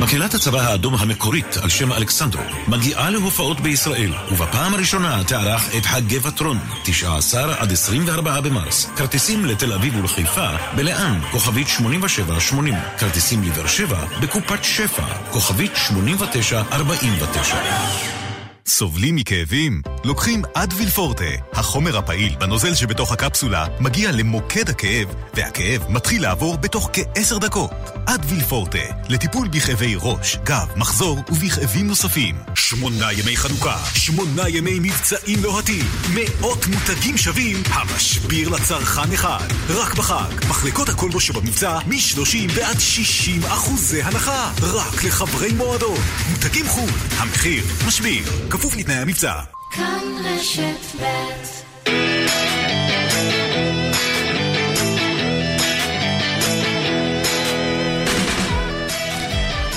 מקהלת הצבא האדום המקורית על שם אלכסנדרוב מגיעה להופעות בישראל ובפעם הראשונה תארח את חגי וטרון 19 עד 24 במרס. כרטיסים לתל אביב ולחיפה בלאן כוכבית 8780 כרטיסים לבאר שבע בקופת שפע כוכבית 8949 סובלים מכאבים? לוקחים אדוויל פורטה. החומר הפעיל בנוזל שבתוך הקפסולה מגיע למוקד הכאב, והכאב מתחיל לעבור בתוך כעשר דקות. אדוויל פורטה, לטיפול בכאבי ראש, גב, מחזור ובכאבים נוספים. שמונה ימי חנוכה, שמונה ימי מבצעים לוהטים, מאות מותגים שווים, המשביר לצרכן אחד. רק בחג, מחלקות הכלבו שבמבצע מ-30 ועד 60 אחוזי הנחה. רק לחברי מועדון. מותגים חו"ל, המחיר משביר. כפוף לתנאי המבצע. כאן רשת ב'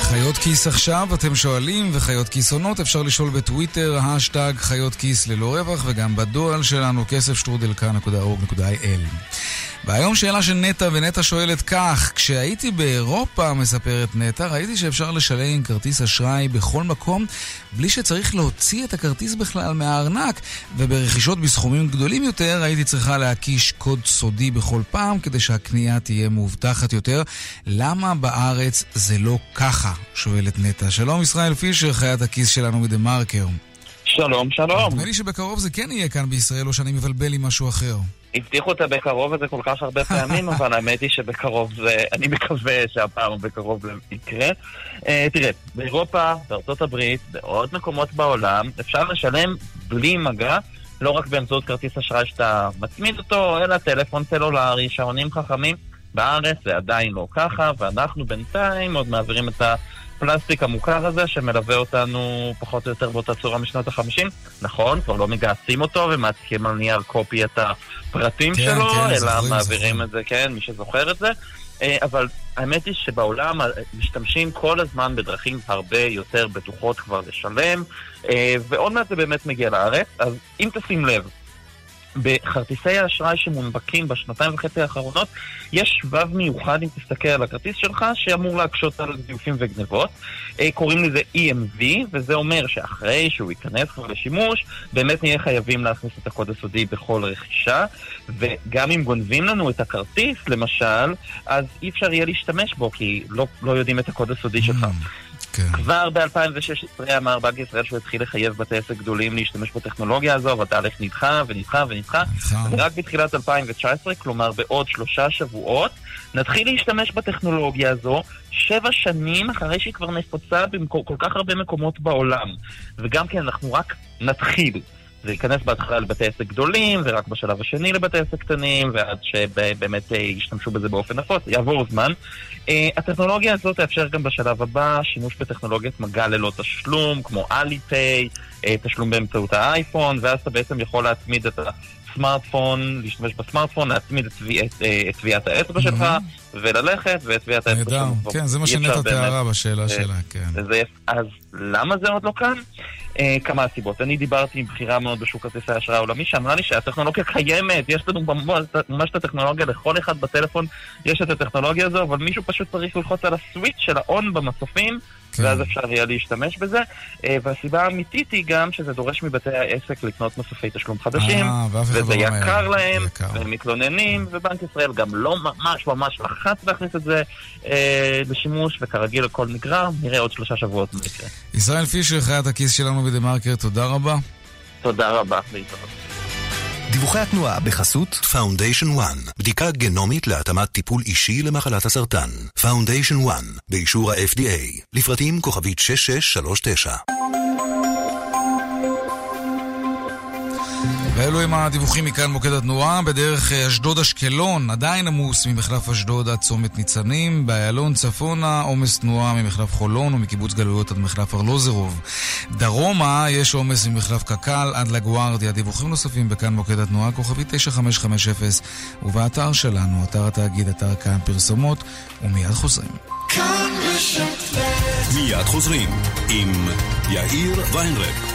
חיות כיס עכשיו, אתם שואלים, וחיות כיס עונות, אפשר לשאול בטוויטר, השטג חיות כיס ללא רווח, וגם בדואל שלנו, כסף שטרודל כאן.org.il. והיום שאלה של נטע, ונטע שואלת כך, כשהייתי באירופה, מספרת נטע, ראיתי שאפשר לשלם עם כרטיס אשראי בכל מקום, בלי שצריך להוציא את הכרטיס בכלל מהארנק, וברכישות בסכומים גדולים יותר, הייתי צריכה להקיש קוד סודי בכל פעם, כדי שהקנייה תהיה מאובטחת יותר. למה בארץ זה לא ככה? שואלת נטע. שלום ישראל פישר, חיית הכיס שלנו מדה מרקר. שלום, שלום. נדמה לי שבקרוב זה כן יהיה כאן בישראל, או שאני מבלבל עם משהו אחר. הבטיחו את הבקרוב הזה כל כך הרבה פעמים, אבל האמת היא שבקרוב זה... אני מקווה שהפעם בקרוב זה יקרה. Uh, תראה, באירופה, בארצות הברית, בעוד מקומות בעולם, אפשר לשלם בלי מגע, לא רק באמצעות כרטיס אשראי שאתה מצמיד אותו, אלא טלפון סלולרי, שעונים חכמים. בארץ זה עדיין לא ככה, ואנחנו בינתיים עוד מעבירים את ה... הפלסטיק המוכר הזה שמלווה אותנו פחות או יותר באותה צורה משנות החמישים. נכון, כבר לא מגהצים אותו ומעתיקים על נייר קופי את הפרטים כן, שלו, כן, אלא זוכרים, מעבירים את זה, כן, מי שזוכר את זה. אה, אבל האמת היא שבעולם אה, משתמשים כל הזמן בדרכים הרבה יותר בטוחות כבר לשלם, אה, ועוד מעט זה באמת מגיע לארץ, אז אם תשים לב, בכרטיסי האשראי שמונפקים בשנתיים וחצי האחרונות, יש שבב מיוחד, אם תסתכל על הכרטיס שלך, שאמור להקשות על זיופים וגנבות. אה, קוראים לזה EMV, וזה אומר שאחרי שהוא ייכנס כבר לשימוש, באמת נהיה חייבים להכניס את הקוד הסודי בכל רכישה, וגם אם גונבים לנו את הכרטיס, למשל, אז אי אפשר יהיה להשתמש בו, כי לא, לא יודעים את הקוד הסודי שלך. כן. כבר ב-2016 אמר בנק ישראל שהוא התחיל לחייב בתי עסק גדולים להשתמש בטכנולוגיה הזו, והתהליך נדחה ונדחה ונדחה. ורק בתחילת 2019, כלומר בעוד שלושה שבועות, נתחיל להשתמש בטכנולוגיה הזו שבע שנים אחרי שהיא כבר נפוצה בכל כך הרבה מקומות בעולם. וגם כן, אנחנו רק נתחיל. זה ייכנס בהתחלה לבתי עסק גדולים, ורק בשלב השני לבתי עסק קטנים, ועד שבאמת אה, ישתמשו בזה באופן נפוץ, יעבור זמן. אה, הטכנולוגיה הזאת תאפשר גם בשלב הבא שימוש בטכנולוגיית מגע ללא תשלום, כמו אלי-פיי, אה, תשלום באמצעות האייפון, ואז אתה בעצם יכול להצמיד את הסמארטפון, להשתמש בסמארטפון, להצמיד את טביע- את, את טביעת האצבע שלך, וללכת, ואת טביעת האצבע נהדר, שלך. כן, זה מה שנטע תיארה בשאלה אה, שלה, כן. אז למה זה עוד לא כאן? אה, כמה סיבות. אני דיברתי עם בכירה מאוד בשוק כרטיסי האשראי העולמי, שאמרה לי שהטכנולוגיה קיימת, יש לנו ממש את הטכנולוגיה, לכל אחד בטלפון יש את הטכנולוגיה הזו, אבל מישהו פשוט צריך ללחוץ על הסוויץ' של האון במסופים, כן. ואז אפשר יהיה להשתמש בזה. אה, והסיבה האמיתית היא גם שזה דורש מבתי העסק לקנות מסופי תשלום חדשים, וזה לא ממהר. יקר להם. והם מתלוננים, ובנק ישראל גם לא ממש ממש לחץ להכניס את זה אה, לשימוש, וכרגיל הכל נגרר, נראה עוד שלושה שבועות מה יקרה. ישראל פישר, חיית הכיס שלנו ב-TheMarker, תודה רבה. תודה רבה, להתראות. דיווחי התנועה בחסות Foundation 1, בדיקה גנומית להתאמת טיפול אישי למחלת הסרטן. Foundation 1, באישור ה-FDA, לפרטים כוכבית 6639. ואלו הם הדיווחים מכאן מוקד התנועה. בדרך אה, אשדוד-אשקלון עדיין עמוס ממחלף אשדוד עד צומת ניצנים. באיילון צפונה עומס תנועה ממחלף חולון ומקיבוץ גלויות עד מחלף ארלוזרוב. דרומה יש עומס ממחלף קק"ל עד לגוארדיה. דיווחים נוספים בכאן מוקד התנועה, כוכבי 9550, ובאתר שלנו, אתר התאגיד, אתר כאן פרסומות, ומיד חוזרים. כאן ב' מיד חוזרים עם יאיר ויינרב.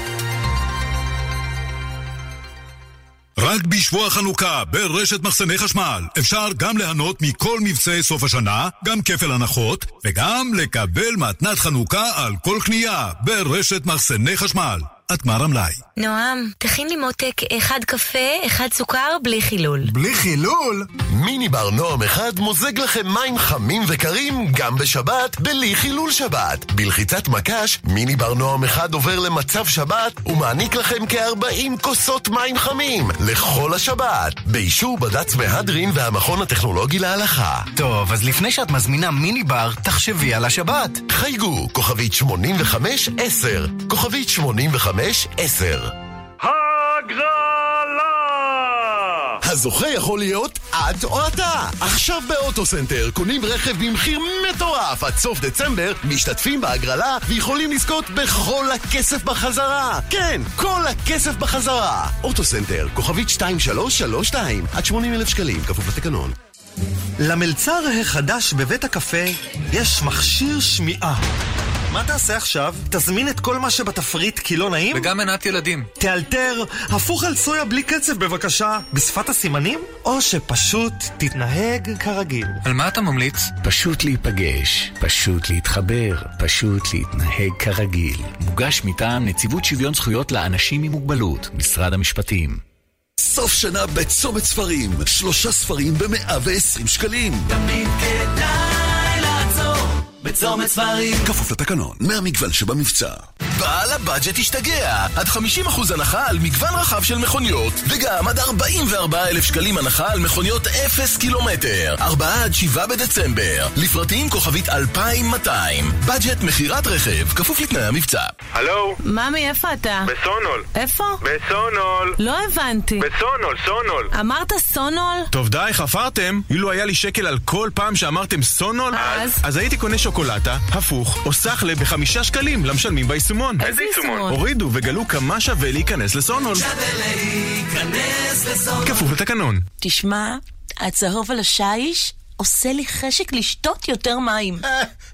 רק בשבוע חנוכה ברשת מחסני חשמל אפשר גם ליהנות מכל מבצעי סוף השנה, גם כפל הנחות, וגם לקבל מתנת חנוכה על כל קנייה ברשת מחסני חשמל. עד גמר המלאי. נועם, תכין לי מותק אחד קפה, אחד סוכר, בלי חילול. בלי חילול? מיני בר נועם אחד מוזג לכם מים חמים וקרים גם בשבת, בלי חילול שבת. בלחיצת מקש, מיני בר נועם אחד עובר למצב שבת ומעניק לכם כ-40 כוסות מים חמים לכל השבת. באישור בד"ץ מהדרין והמכון הטכנולוגי להלכה. טוב, אז לפני שאת מזמינה מיני בר, תחשבי על השבת. חייגו, כוכבית 85-10, כוכבית 85-10. הגרלה! הזוכה יכול להיות את או אתה. עכשיו באוטוסנטר קונים רכב במחיר מטורף עד סוף דצמבר, משתתפים בהגרלה ויכולים לזכות בכל הכסף בחזרה. כן, כל הכסף בחזרה. אוטוסנטר, כוכבית 2332, עד 80 אלף שקלים, כפוף לתקנון. למלצר החדש בבית הקפה יש מכשיר שמיעה. מה תעשה עכשיו? תזמין את כל מה שבתפריט כי לא נעים? וגם מנת ילדים. תאלתר, הפוך על סויה בלי קצב בבקשה, בשפת הסימנים? או שפשוט תתנהג כרגיל. על מה אתה ממליץ? פשוט להיפגש, פשוט להתחבר, פשוט להתנהג כרגיל. מוגש מטעם נציבות שוויון זכויות לאנשים עם מוגבלות, משרד המשפטים. סוף שנה בצומת ספרים, שלושה ספרים ב-120 שקלים. תמיד כדאי בצומת ספרים. כפוף לתקנון, מהמגוון שבמבצע. בעל ה-Budget השתגע! עד 50% הנחה על מגוון רחב של מכוניות, וגם עד 44,000 שקלים הנחה על מכוניות 0 קילומטר. 4 עד 7 בדצמבר. לפרטים כוכבית 2200. Budget מכירת רכב, כפוף לתנאי המבצע. הלו? ממי, איפה אתה? בסונול. איפה? בסונול. לא הבנתי. בסונול, סונול. אמרת סונול? טוב די, חפרתם. אילו היה לי שקל על כל פעם שאמרתם סונול, אז? אז הייתי קונה שוקולטה, הפוך, או סחלה בחמישה שקלים למשלמים ביישומון. איזה יישומון? הורידו וגלו כמה שווה להיכנס לסונול. להיכנס לסונול. כפוף לתקנון. תשמע, הצהוב על השיש עושה לי חשק לשתות יותר מים.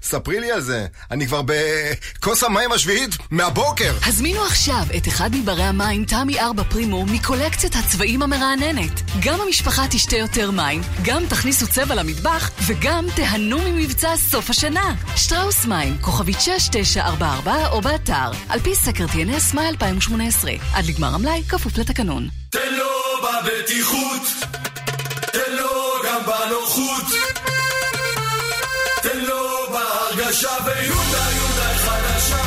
ספרי לי על זה. אני כבר בכוס המים השביעית מהבוקר. הזמינו עכשיו את אחד מברי המים תמי 4 פרימו מקולקציית הצבעים המרעננת. גם המשפחה תשתה יותר מים, גם תכניסו צבע למטבח, וגם תיהנו ממבצע סוף השנה. שטראוס מים, כוכבית 6944 או באתר, על פי סקר TNS מאי 2018. עד לגמר המלאי, כפוף לתקנון. תן לו בבטיחות, בנוחות, תן לו בהרגשה ויונדה יונדה חדשה.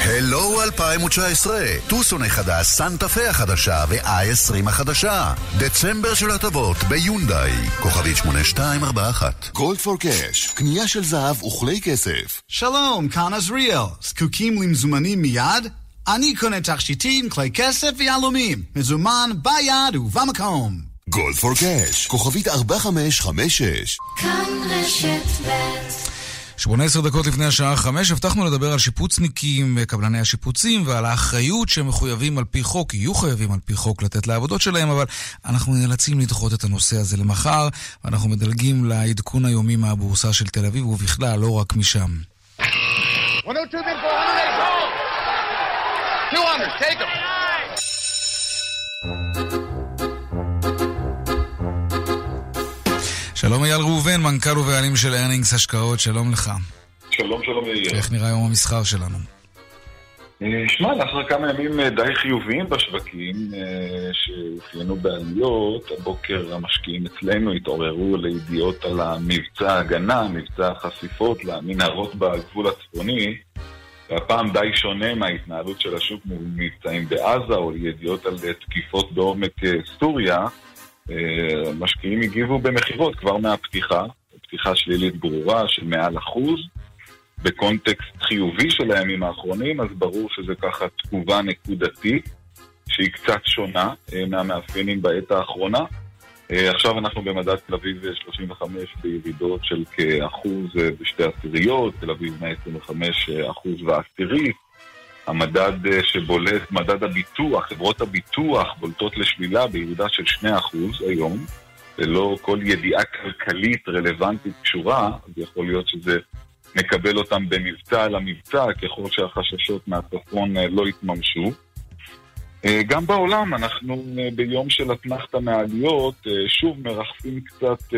הלו 2019, טוסון החדש, סנטה פה החדשה ו-i20 החדשה. דצמבר של הטבות ביונדאי, כוכבית 8241. גולד פור קאש, קנייה של זהב וכלי כסף. שלום, כאן עזריאל. זקוקים למזומנים מיד? אני קונה תכשיטים, כלי כסף ויהלומים. מזומן ביד ובמקום. גולד פור קאש, כוכבית 4556. כאן רשת ב' 18 דקות לפני השעה 5 הבטחנו לדבר על שיפוצניקים וקבלני השיפוצים ועל האחריות שהם מחויבים על פי חוק, יהיו חייבים על פי חוק לתת לעבודות שלהם, אבל אנחנו נאלצים לדחות את הנושא הזה למחר, ואנחנו מדלגים לעדכון היומי מהבורסה של תל אביב, ובכלל, לא רק משם. 102 bid for 108 200, take them. שלום אייל ראובן, מנכ"ל ובעלים של ארנינגס השקעות, שלום לך. שלום, שלום יאיר. איך נראה יום המסחר שלנו? אה, שמע, לאחר כמה ימים אה, די חיוביים בשווקים אה, שאופיינו בעליות, הבוקר המשקיעים אצלנו התעוררו לידיעות על המבצע ההגנה, מבצע החשיפות למנהרות בגבול הצפוני, והפעם די שונה מההתנהלות של השוק מול מבצעים בעזה או ידיעות על תקיפות בעומק סוריה. המשקיעים הגיבו במכירות כבר מהפתיחה, פתיחה שלילית ברורה של מעל אחוז. בקונטקסט חיובי של הימים האחרונים, אז ברור שזה ככה תגובה נקודתית שהיא קצת שונה אה, מהמאפיינים בעת האחרונה. אה, עכשיו אנחנו במדד תל אביב 35 בירידות של כאחוז אה, ושתי עשיריות, תל אביב 125 אחוז ועשירי. המדד אה, שבולט, מדד הביטוח, חברות הביטוח בולטות לשלילה בירידה של 2 אחוז היום, ללא כל ידיעה כלכלית רלוונטית קשורה, אז יכול להיות שזה נקבל אותם במבצע על המבצע, ככל שהחששות מהצפון אה, לא יתממשו. אה, גם בעולם אנחנו ביום של אתנחתא מעליות, שוב מרחפים קצת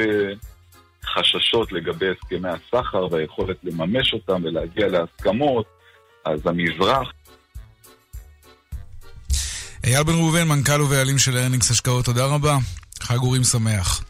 חששות לגבי הסכמי הסחר והיכולת לממש אותם ולהגיע להסכמות, אז המזרח... אייל בן ראובן, מנכ"ל ובעלים של ארנינגס השקעות, תודה רבה. חג אורים שמח.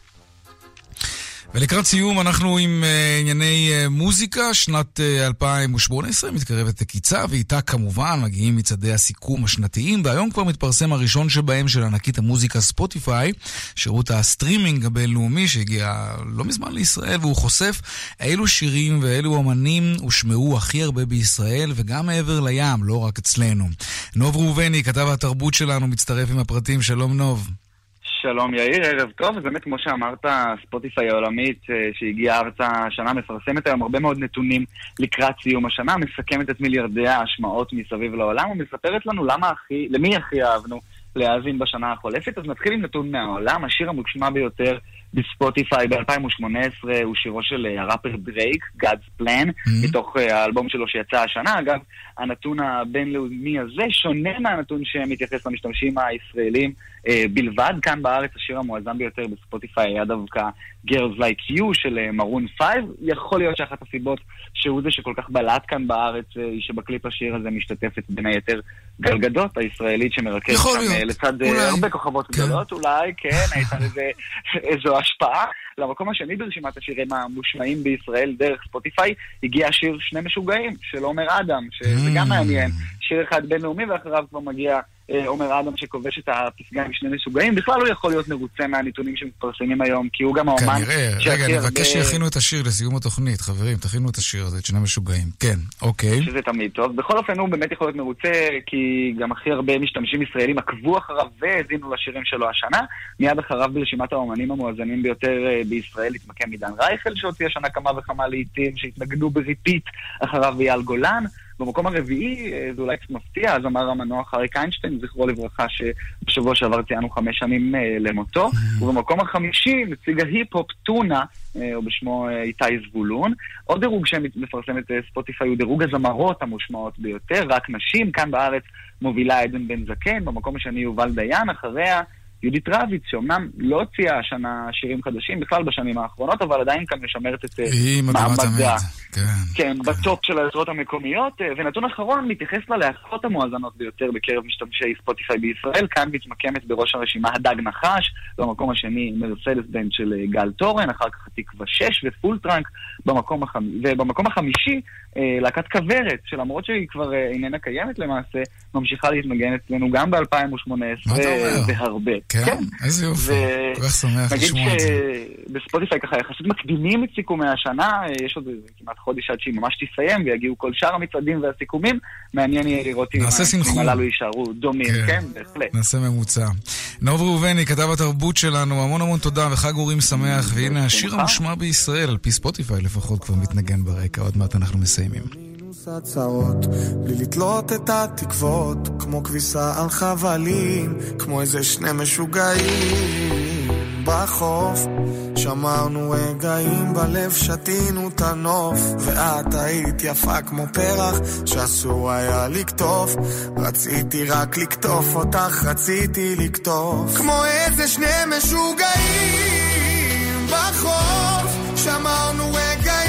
ולקראת סיום אנחנו עם אה, ענייני אה, מוזיקה, שנת אה, 2018 מתקרבת לקיצה, ואיתה כמובן מגיעים מצעדי הסיכום השנתיים, והיום כבר מתפרסם הראשון שבהם של ענקית המוזיקה ספוטיפיי, שירות הסטרימינג הבינלאומי שהגיע לא מזמן לישראל, והוא חושף אילו שירים ואילו אמנים הושמעו הכי הרבה בישראל, וגם מעבר לים, לא רק אצלנו. נוב ראובני, כתב התרבות שלנו, מצטרף עם הפרטים, שלום נוב. שלום יאיר, ערב טוב, ובאמת כמו שאמרת, ספוטיפיי העולמית אה, שהגיעה ארצה השנה מפרסמת היום הרבה מאוד נתונים לקראת סיום השנה, מסכמת את מיליארדי ההשמעות מסביב לעולם ומספרת לנו למה הכי, למי הכי אהבנו להאזין בשנה החולפת. אז נתחיל עם נתון מהעולם, השיר המושמע ביותר בספוטיפיי ב-2018 הוא שירו של אה, הראפר דרייק, God's Plan, mm-hmm. מתוך אה, האלבום שלו שיצא השנה. אגב, הנתון הבינלאומי הזה שונה מהנתון שמתייחס למשתמשים הישראלים אה, בלבד. כאן בארץ השיר המואזן ביותר בספוטיפיי היה דווקא Girls Like You של מרון 5. יכול להיות שאחת הסיבות שהוא זה שכל כך בלט כאן בארץ היא שבקליפ השיר הזה משתתפת בין היתר גל גדות הישראלית שמרקדת שם לצד אולי. הרבה כוכבות כן. גדולות. אולי, כן, הייתה לזה איזו השפעה. למקום השני ברשימת השירים המושמעים בישראל דרך ספוטיפיי הגיע השיר שני משוגעים של עומר אדם, שזה גם מעניין. שיר אחד בינלאומי ואחריו כבר מגיע אה, עומר אדם שכובש את הפסגה עם שני משוגעים, בכלל הוא יכול להיות מרוצה מהנתונים שמתפרסמים היום, כי הוא גם האומן כנראה, רגע, נבקש שיכינו את השיר לסיום התוכנית, חברים, תכינו את השיר הזה, את שני משוגעים. כן, אוקיי. שזה תמיד טוב. בכל אופן, הוא באמת יכול להיות מרוצה, כי גם הכי הרבה משתמשים ישראלים עקבו אחריו והאזינו לשירים שלו השנה. מיד אחריו ברשימת האומנים המואזנים ביותר אה, בישראל התמקם עידן רייכל, שהוציא השנה כמה וכמה להיטים שהתנגנו ב-repeat אחריו אייל גולן. במקום הרביעי, אה, זה אולי קצת מפתיע, הזמר המנוח אריק איינשטיין, זכרו לברכה, שבשבוע שעבר ציינו חמש שנים אה, למותו. Mm-hmm. ובמקום החמישי, נציג ההיפ-הופ טונה, אה, או בשמו איתי זבולון. עוד דירוג שמפרסמת ספוטיפיי הוא דירוג הזמרות המושמעות ביותר, רק נשים. כאן בארץ מובילה עדן בן זקן, במקום השני יובל דיין, אחריה... יהודית רביץ, שאומנם לא הוציאה השנה שירים חדשים בכלל בשנים האחרונות, אבל עדיין כאן משמרת את אה, מעמדה. כן, כן, בטופ של היוצרות המקומיות. אה, ונתון אחרון מתייחס ללהקות המואזנות ביותר בקרב משתמשי Spotify בישראל. כאן מתמקמת בראש הרשימה הדג נחש, במקום השני מרסדס בנד של אה, גל תורן, אחר כך התקווה 6 ו Full Trunk, במקום החמ... ובמקום החמישי להקת כוורת, שלמרות שהיא כבר איננה קיימת למעשה, ממשיכה להתנגן אצלנו גם ב-2018 והרבה. כן? כן. איזה יופי, כל כך שמח לשמוע את זה. נגיד שבספוטיפיי ככה יחסית מקדימים את סיכומי השנה, יש עוד כמעט חודש עד שהיא ממש תסיים ויגיעו כל שאר המצעדים והסיכומים. מעניין יהיה לראות אם הסיכומים הללו יישארו דומים, כן, כן בהחלט. נעשה ממוצע. נוב ראובני, כתב התרבות שלנו, המון המון תודה וחג אורים שמח, והנה השיר המושמע בישראל, על פי ספוטיפיי לפחות, כבר מתנגן ברקע, עוד מעט אנחנו מסיימים. הצהרות, בלי לתלות את התקוות, כמו כביסה על חבלים, כמו איזה שני משוגעים בחוף. שמרנו רגעים בלב, שתינו את הנוף, ואת היית יפה כמו פרח, שאסור היה לקטוף. רציתי רק לקטוף אותך, רציתי לקטוף. כמו איזה שני משוגעים בחוף, שמרנו רגעים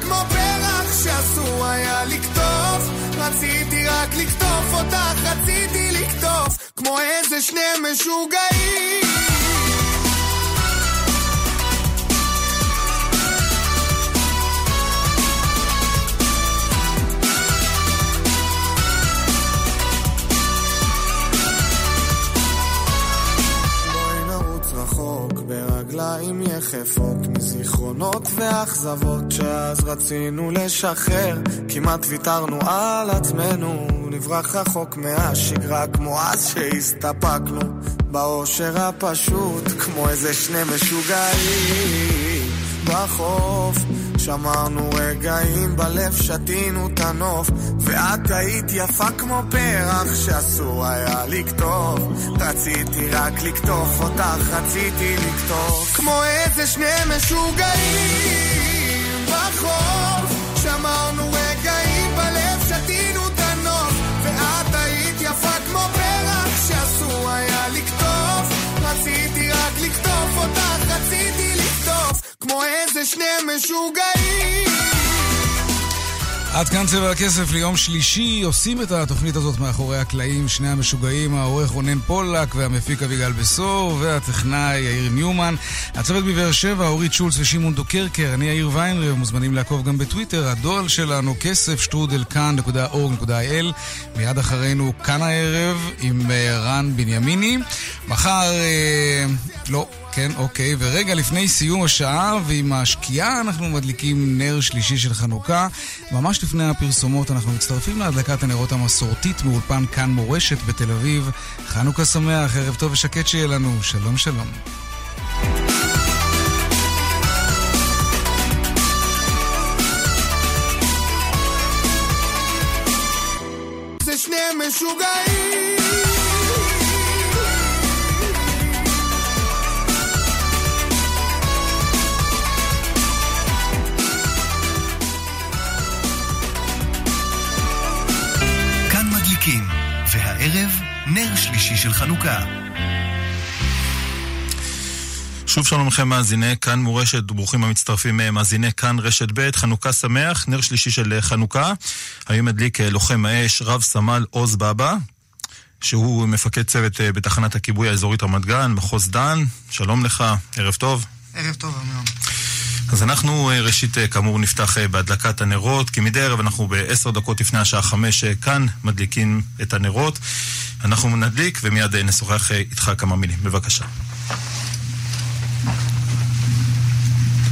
כמו פרח שאסור היה לקטוף. רציתי רק לקטוף אותך, רציתי לקטוף. כמו איזה שני משוגעים ואכזבות שאז רצינו לשחרר. כמעט ויתרנו על עצמנו נברח רחוק מהשגרה כמו אז שהסתפקנו. באושר הפשוט כמו איזה שני משוגעים בחוף. שמרנו רגעים בלב, שתינו את הנוף. ואת היית יפה כמו פרח שאסור היה לקטוף. רציתי רק לקטוף אותך, רציתי לקטוף. כמו איזה שני משוגעים בחוף. שמרנו רגעים בלב, שתינו את הנוף. ואת היית יפה כמו פרח שאסור היה לקטוף. רציתי רק לקטוף אותך, רציתי כמו איזה שני משוגעים עד כאן צבע הכסף ליום שלישי, עושים את התוכנית הזאת מאחורי הקלעים, שני המשוגעים, העורך רונן פולק והמפיק אביגל בשור והטכנאי יאיר ניומן. הצוות בבאר שבע, אורית שולץ ושמעון דוקרקר, אני יאיר ויינרב, מוזמנים לעקוב גם בטוויטר, הדואל שלנו כסף שטרודל כאן.org.il מיד אחרינו כאן הערב עם אה, רן בנימיני. מחר, אה, לא, כן, אוקיי. ורגע לפני סיום השעה, ועם השקיעה אנחנו מדליקים נר שלישי של חנוכה. ממש לפני הפרסומות אנחנו מצטרפים להדלקת הנרות המסורתית מאולפן כאן מורשת בתל אביב. חנוכה שמח, ערב טוב ושקט שיהיה לנו. שלום שלום. משוגעים הערב, נר שלישי של חנוכה. שוב שלום לכם מאזיני כאן מורשת, ברוכים המצטרפים אה, מאזיני כאן רשת ב', חנוכה שמח, נר שלישי של אה, חנוכה. היום מדליק אה, לוחם האש רב סמל עוז בבא, שהוא מפקד צוות בתחנת הכיבוי האזורית רמת גן, מחוז דן. שלום לך, ערב טוב. ערב טוב, אמירם. אז אנחנו ראשית כאמור נפתח בהדלקת הנרות, כי מדי ערב אנחנו בעשר דקות לפני השעה חמש כאן מדליקים את הנרות. אנחנו נדליק ומיד נשוחח איתך כמה מילים. בבקשה.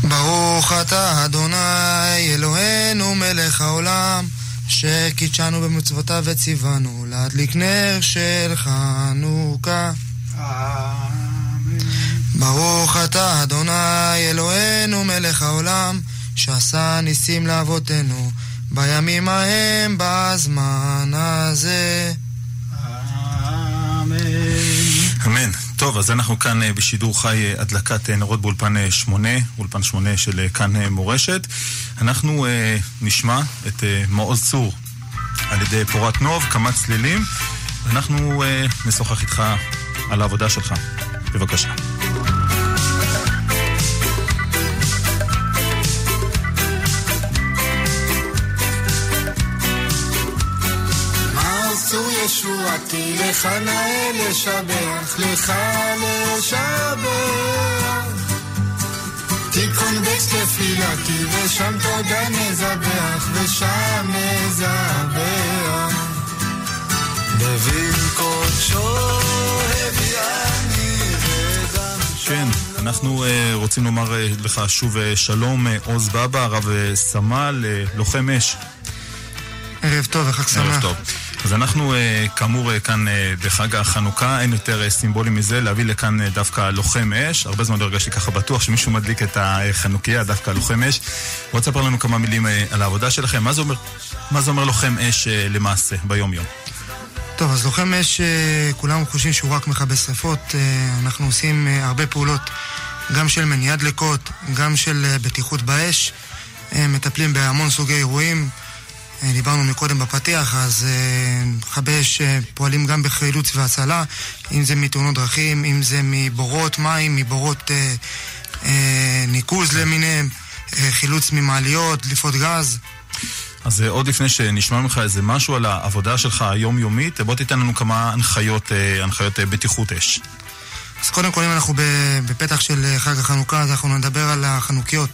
ברוך אתה אדוני אלוהינו מלך העולם שקידשנו במצוותיו וציוונו להדליק נר של חנוכה ברוך אתה אדוני אלוהינו מלך העולם שעשה ניסים לאבותינו בימים ההם בזמן הזה אמן אמן טוב, אז אנחנו כאן אה, בשידור חי אה, הדלקת אה, נרות באולפן שמונה, אולפן שמונה של כאן מורשת. אנחנו נשמע את מעוז צור על ידי פורת נוב, כמה צלילים, ואנחנו נשוחח איתך על העבודה שלך. בבקשה. ישועתי, לך נאה לשבח, לך לשבח. תיכון בית תפילתי, ושם תודה נזבח, ושם נזבח. דוד קודשו הביאני כן, אנחנו uh, רוצים לומר uh, לך שוב uh, שלום, uh, עוז בבא, הרב uh, סמל, uh, לוחם אש. ערב טוב וחג שמח. ערב טוב. אז אנחנו אה, כאמור אה, כאן אה, בחג החנוכה, אין יותר סימבולי מזה להביא לכאן דווקא לוחם אש. הרבה זמן לא הרגשתי ככה בטוח שמישהו מדליק את החנוכיה, דווקא לוחם אש. בוא תספר לנו כמה מילים על העבודה שלכם. מה זה אומר, מה זה אומר לוחם אש למעשה, ביום-יום? טוב, אז לוחם אש, כולם חושבים שהוא רק מכבה שרפות. אנחנו עושים הרבה פעולות, גם של מניעת דלקות, גם של בטיחות באש. מטפלים בהמון סוגי אירועים. אה, דיברנו מקודם בפתיח, אז אה, מכבי אש אה, פועלים גם בחילוץ והצלה, אם זה מתאונות דרכים, אם זה מבורות מים, מבורות אה, אה, ניקוז למיניהם, אה, חילוץ ממעליות, דליפות גז. אז עוד לפני שנשמע ממך איזה משהו על העבודה שלך היומיומית, בוא תיתן לנו כמה הנחיות, הנחיות בטיחות אש. אז קודם כל, אם אנחנו בפתח של חג החנוכה, אז אנחנו נדבר על החנוכיות.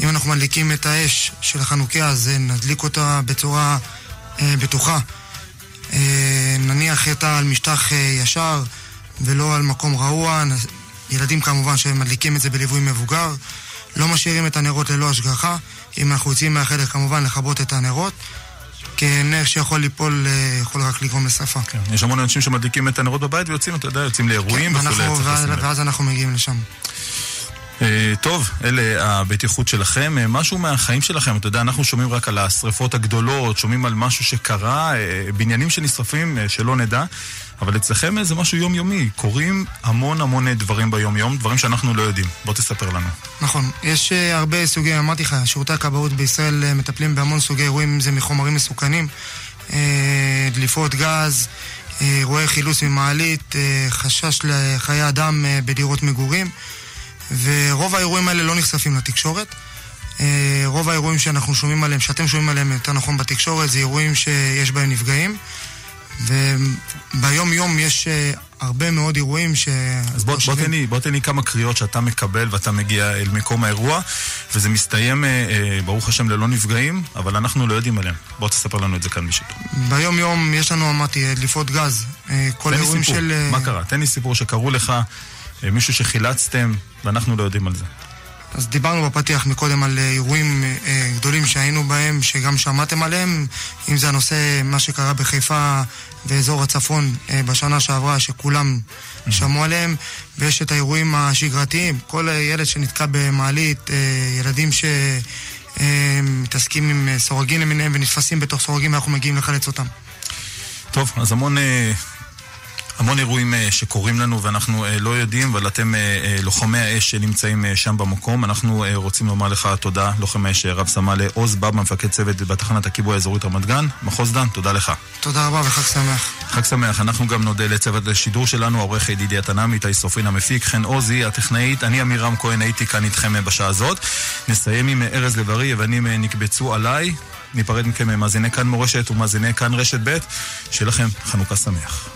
אם אנחנו מדליקים את האש של החנוכיה, אז אה, נדליק אותה בצורה אה, בטוחה. אה, נניח אותה על משטח אה, ישר ולא על מקום רעוע. ילדים כמובן שמדליקים את זה בליווי מבוגר. לא משאירים את הנרות ללא השגחה. אם אנחנו יוצאים מהחדר כמובן לכבות את הנרות. כי נר שיכול ליפול אה, יכול רק לגרום לשרפה. כן, יש המון אנשים שמדליקים את הנרות בבית ויוצאים, אתה יודע, יוצאים לאירועים כן, וכולי. ואז, ואז אנחנו מגיעים לשם. אה, טוב, אלה הבטיחות שלכם. אה, משהו מהחיים שלכם, אתה יודע, אנחנו שומעים רק על השריפות הגדולות, שומעים על משהו שקרה, אה, בניינים שנשרפים, שלא נדע, אבל אצלכם זה משהו יומיומי. קורים המון המון דברים ביום-יום, דברים שאנחנו לא יודעים. בוא תספר לנו. נכון, יש הרבה סוגי, אמרתי לך, שירותי הכבאות בישראל מטפלים בהמון סוגי אירועים, אם זה מחומרים מסוכנים, דליפות גז, אירועי חילוץ ממעלית, חשש לחיי אדם בדירות מגורים. ורוב האירועים האלה לא נחשפים לתקשורת. אה, רוב האירועים שאנחנו שומעים עליהם, שאתם שומעים עליהם יותר נכון בתקשורת, זה אירועים שיש בהם נפגעים. וביום יום יש אה, הרבה מאוד אירועים ש... אז בוא, בוא, תן לי, בוא תן לי כמה קריאות שאתה מקבל ואתה מגיע אל מקום האירוע, וזה מסתיים, אה, ברוך השם, ללא נפגעים, אבל אנחנו לא יודעים עליהם. בוא תספר לנו את זה כאן בשיתוף. ביום יום יש לנו, אמרתי, דליפות גז. כל האירועים של... מה קרה? תן לי סיפור שקראו לך, מישהו שחילצתם, ואנחנו לא יודעים על זה. אז דיברנו בפתיח מקודם על אה, אירועים אה, גדולים שהיינו בהם, שגם שמעתם עליהם, אם זה הנושא, מה שקרה בחיפה ואזור הצפון אה, בשנה שעברה, שכולם mm-hmm. שמעו עליהם, ויש את האירועים השגרתיים, כל ילד שנתקע במעלית, ילדים שמתעסקים עם סורגים למיניהם ונתפסים בתוך סורגים ואנחנו מגיעים לחלץ אותם. טוב, אז המון המון אירועים שקורים לנו ואנחנו לא יודעים, אבל אתם לוחמי האש שנמצאים שם במקום. אנחנו רוצים לומר לך תודה, לוחם האש רב סמל עוז בבא, מפקד צוות בתחנת הכיבוי האזורית רמת גן. מחוז דן, תודה לך. תודה רבה וחג שמח. חג שמח. אנחנו גם נודה לצוות השידור שלנו, העורך ידידי התנעמי, איתי סופרין המפיק, חן עוזי, הטכנאית, אני עמירם כהן, הייתי כאן איתכם בשעה הזאת. נסיים עם ארז לב-ארי, אבנים נקבצו עליי. ניפרד מכם מאזיני כאן מורשת ומאזיני כאן רשת ב', שיהיה לכם חנוכה שמח.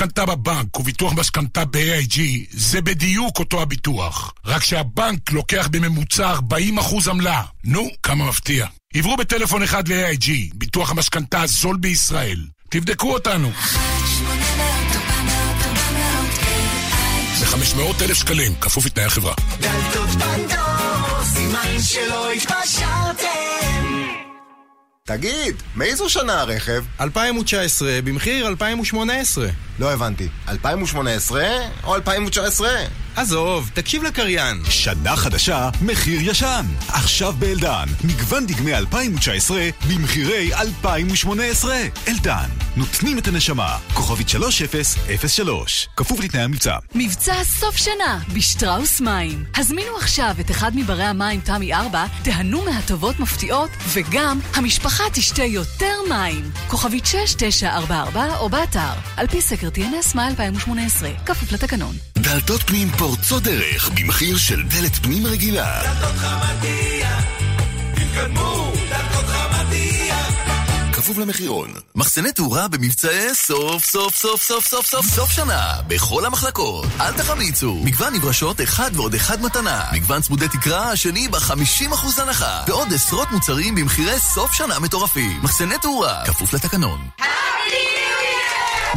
משכנתה בבנק וביטוח משכנתה ב-AIG זה בדיוק אותו הביטוח. רק שהבנק לוקח בממוצע 40% עמלה. נו, כמה מפתיע. עברו בטלפון אחד ל-AIG, ביטוח המשכנתה הזול בישראל. תבדקו אותנו. ב-500 אלף שקלים, כפוף לתנאי החברה. דלתות פנדור, סימן שלא התפשרתם. תגיד, מאיזו שנה הרכב? 2019 במחיר 2018. לא הבנתי, 2018 או 2019? עזוב, תקשיב לקריין. שנה חדשה, מחיר ישן. עכשיו באלדן, מגוון דגמי 2019 במחירי 2018. אלדן, נותנים את הנשמה. כוכבית 3003, כפוף לתנאי המבצע. מבצע סוף שנה בשטראוס מים. הזמינו עכשיו את אחד מברי המים תמי 4, תהנו מהטובות מפתיעות, וגם המשפחה תשתה יותר מים. כוכבית 6944 או באתר, על פי סקר TNS מאי 2018, כפוף לתקנון. דלתות פנים פורצות דרך במחיר של דלת פנים רגילה. דלתות חמדיה, תתקדמו. כפוף למחירון. מחסני תאורה במבצעי סוף סוף סוף סוף סוף סוף סוף שנה בכל המחלקות. אל תחמיצו. מגוון נברשות אחד ועוד אחד מתנה. מגוון צמודי תקרה השני ב-50% הנחה. ועוד עשרות מוצרים במחירי סוף שנה מטורפים. מחסני תאורה, כפוף לתקנון.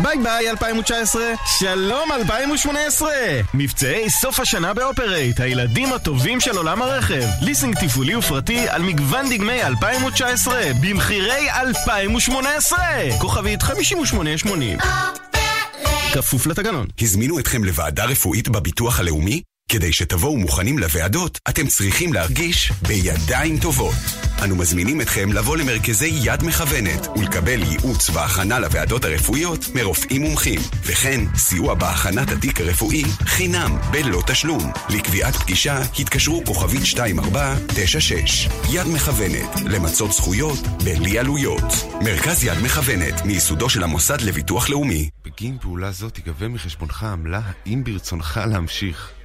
ביי ביי 2019, שלום 2018! מבצעי סוף השנה באופרייט, הילדים הטובים של עולם הרכב. ליסינג תפעולי ופרטי על מגוון דגמי 2019, במחירי 2018! כוכבית 5880. כפוף לתקנון. הזמינו אתכם לוועדה רפואית בביטוח הלאומי? כדי שתבואו מוכנים לוועדות, אתם צריכים להרגיש בידיים טובות. אנו מזמינים אתכם לבוא למרכזי יד מכוונת ולקבל ייעוץ והכנה לוועדות הרפואיות מרופאים מומחים, וכן סיוע בהכנת התיק הרפואי חינם בלא תשלום. לקביעת פגישה התקשרו כוכבית 2496. יד מכוונת, למצות זכויות בלי עלויות. מרכז יד מכוונת, מייסודו של המוסד לביטוח לאומי. בגין פעולה זו תיגבה מחשבונך עמלה, האם ברצונך להמשיך.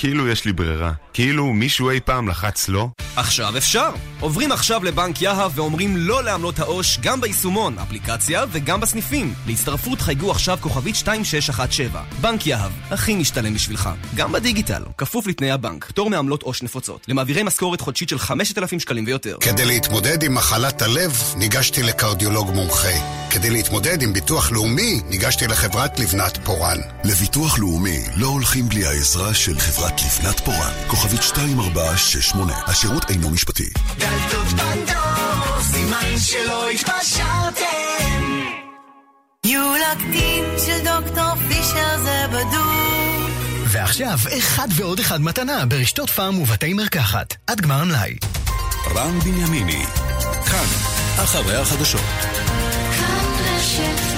כאילו יש לי ברירה. כאילו מישהו אי פעם לחץ לא? עכשיו אפשר! עוברים עכשיו לבנק יהב ואומרים לא לעמלות העו"ש גם ביישומון, אפליקציה וגם בסניפים. להצטרפות חייגו עכשיו כוכבית 2617. בנק יהב, הכי משתלם בשבילך. גם בדיגיטל, כפוף לתנאי הבנק. פטור מעמלות עו"ש נפוצות. למעבירי משכורת חודשית של 5,000 שקלים ויותר. כדי להתמודד עם מחלת הלב, ניגשתי לקרדיולוג מומחה. כדי להתמודד עם ביטוח לאומי, ניגשתי לחברת לבנת פורן. לביטוח לאומי לא הולכים בלי העזרה של חברת לבנת פורן. כוכבית 2468, השירות אינו משפטי. דלתות פנדור, סימן שלא התפשרתם. יולקטין של דוקטור פישר זה בדוק. ועכשיו, אחד ועוד אחד מתנה ברשתות פארם ובתי מרקחת. עד גמר המלאי. רן בנימיני, כאן, אחרי החדשות. Shit.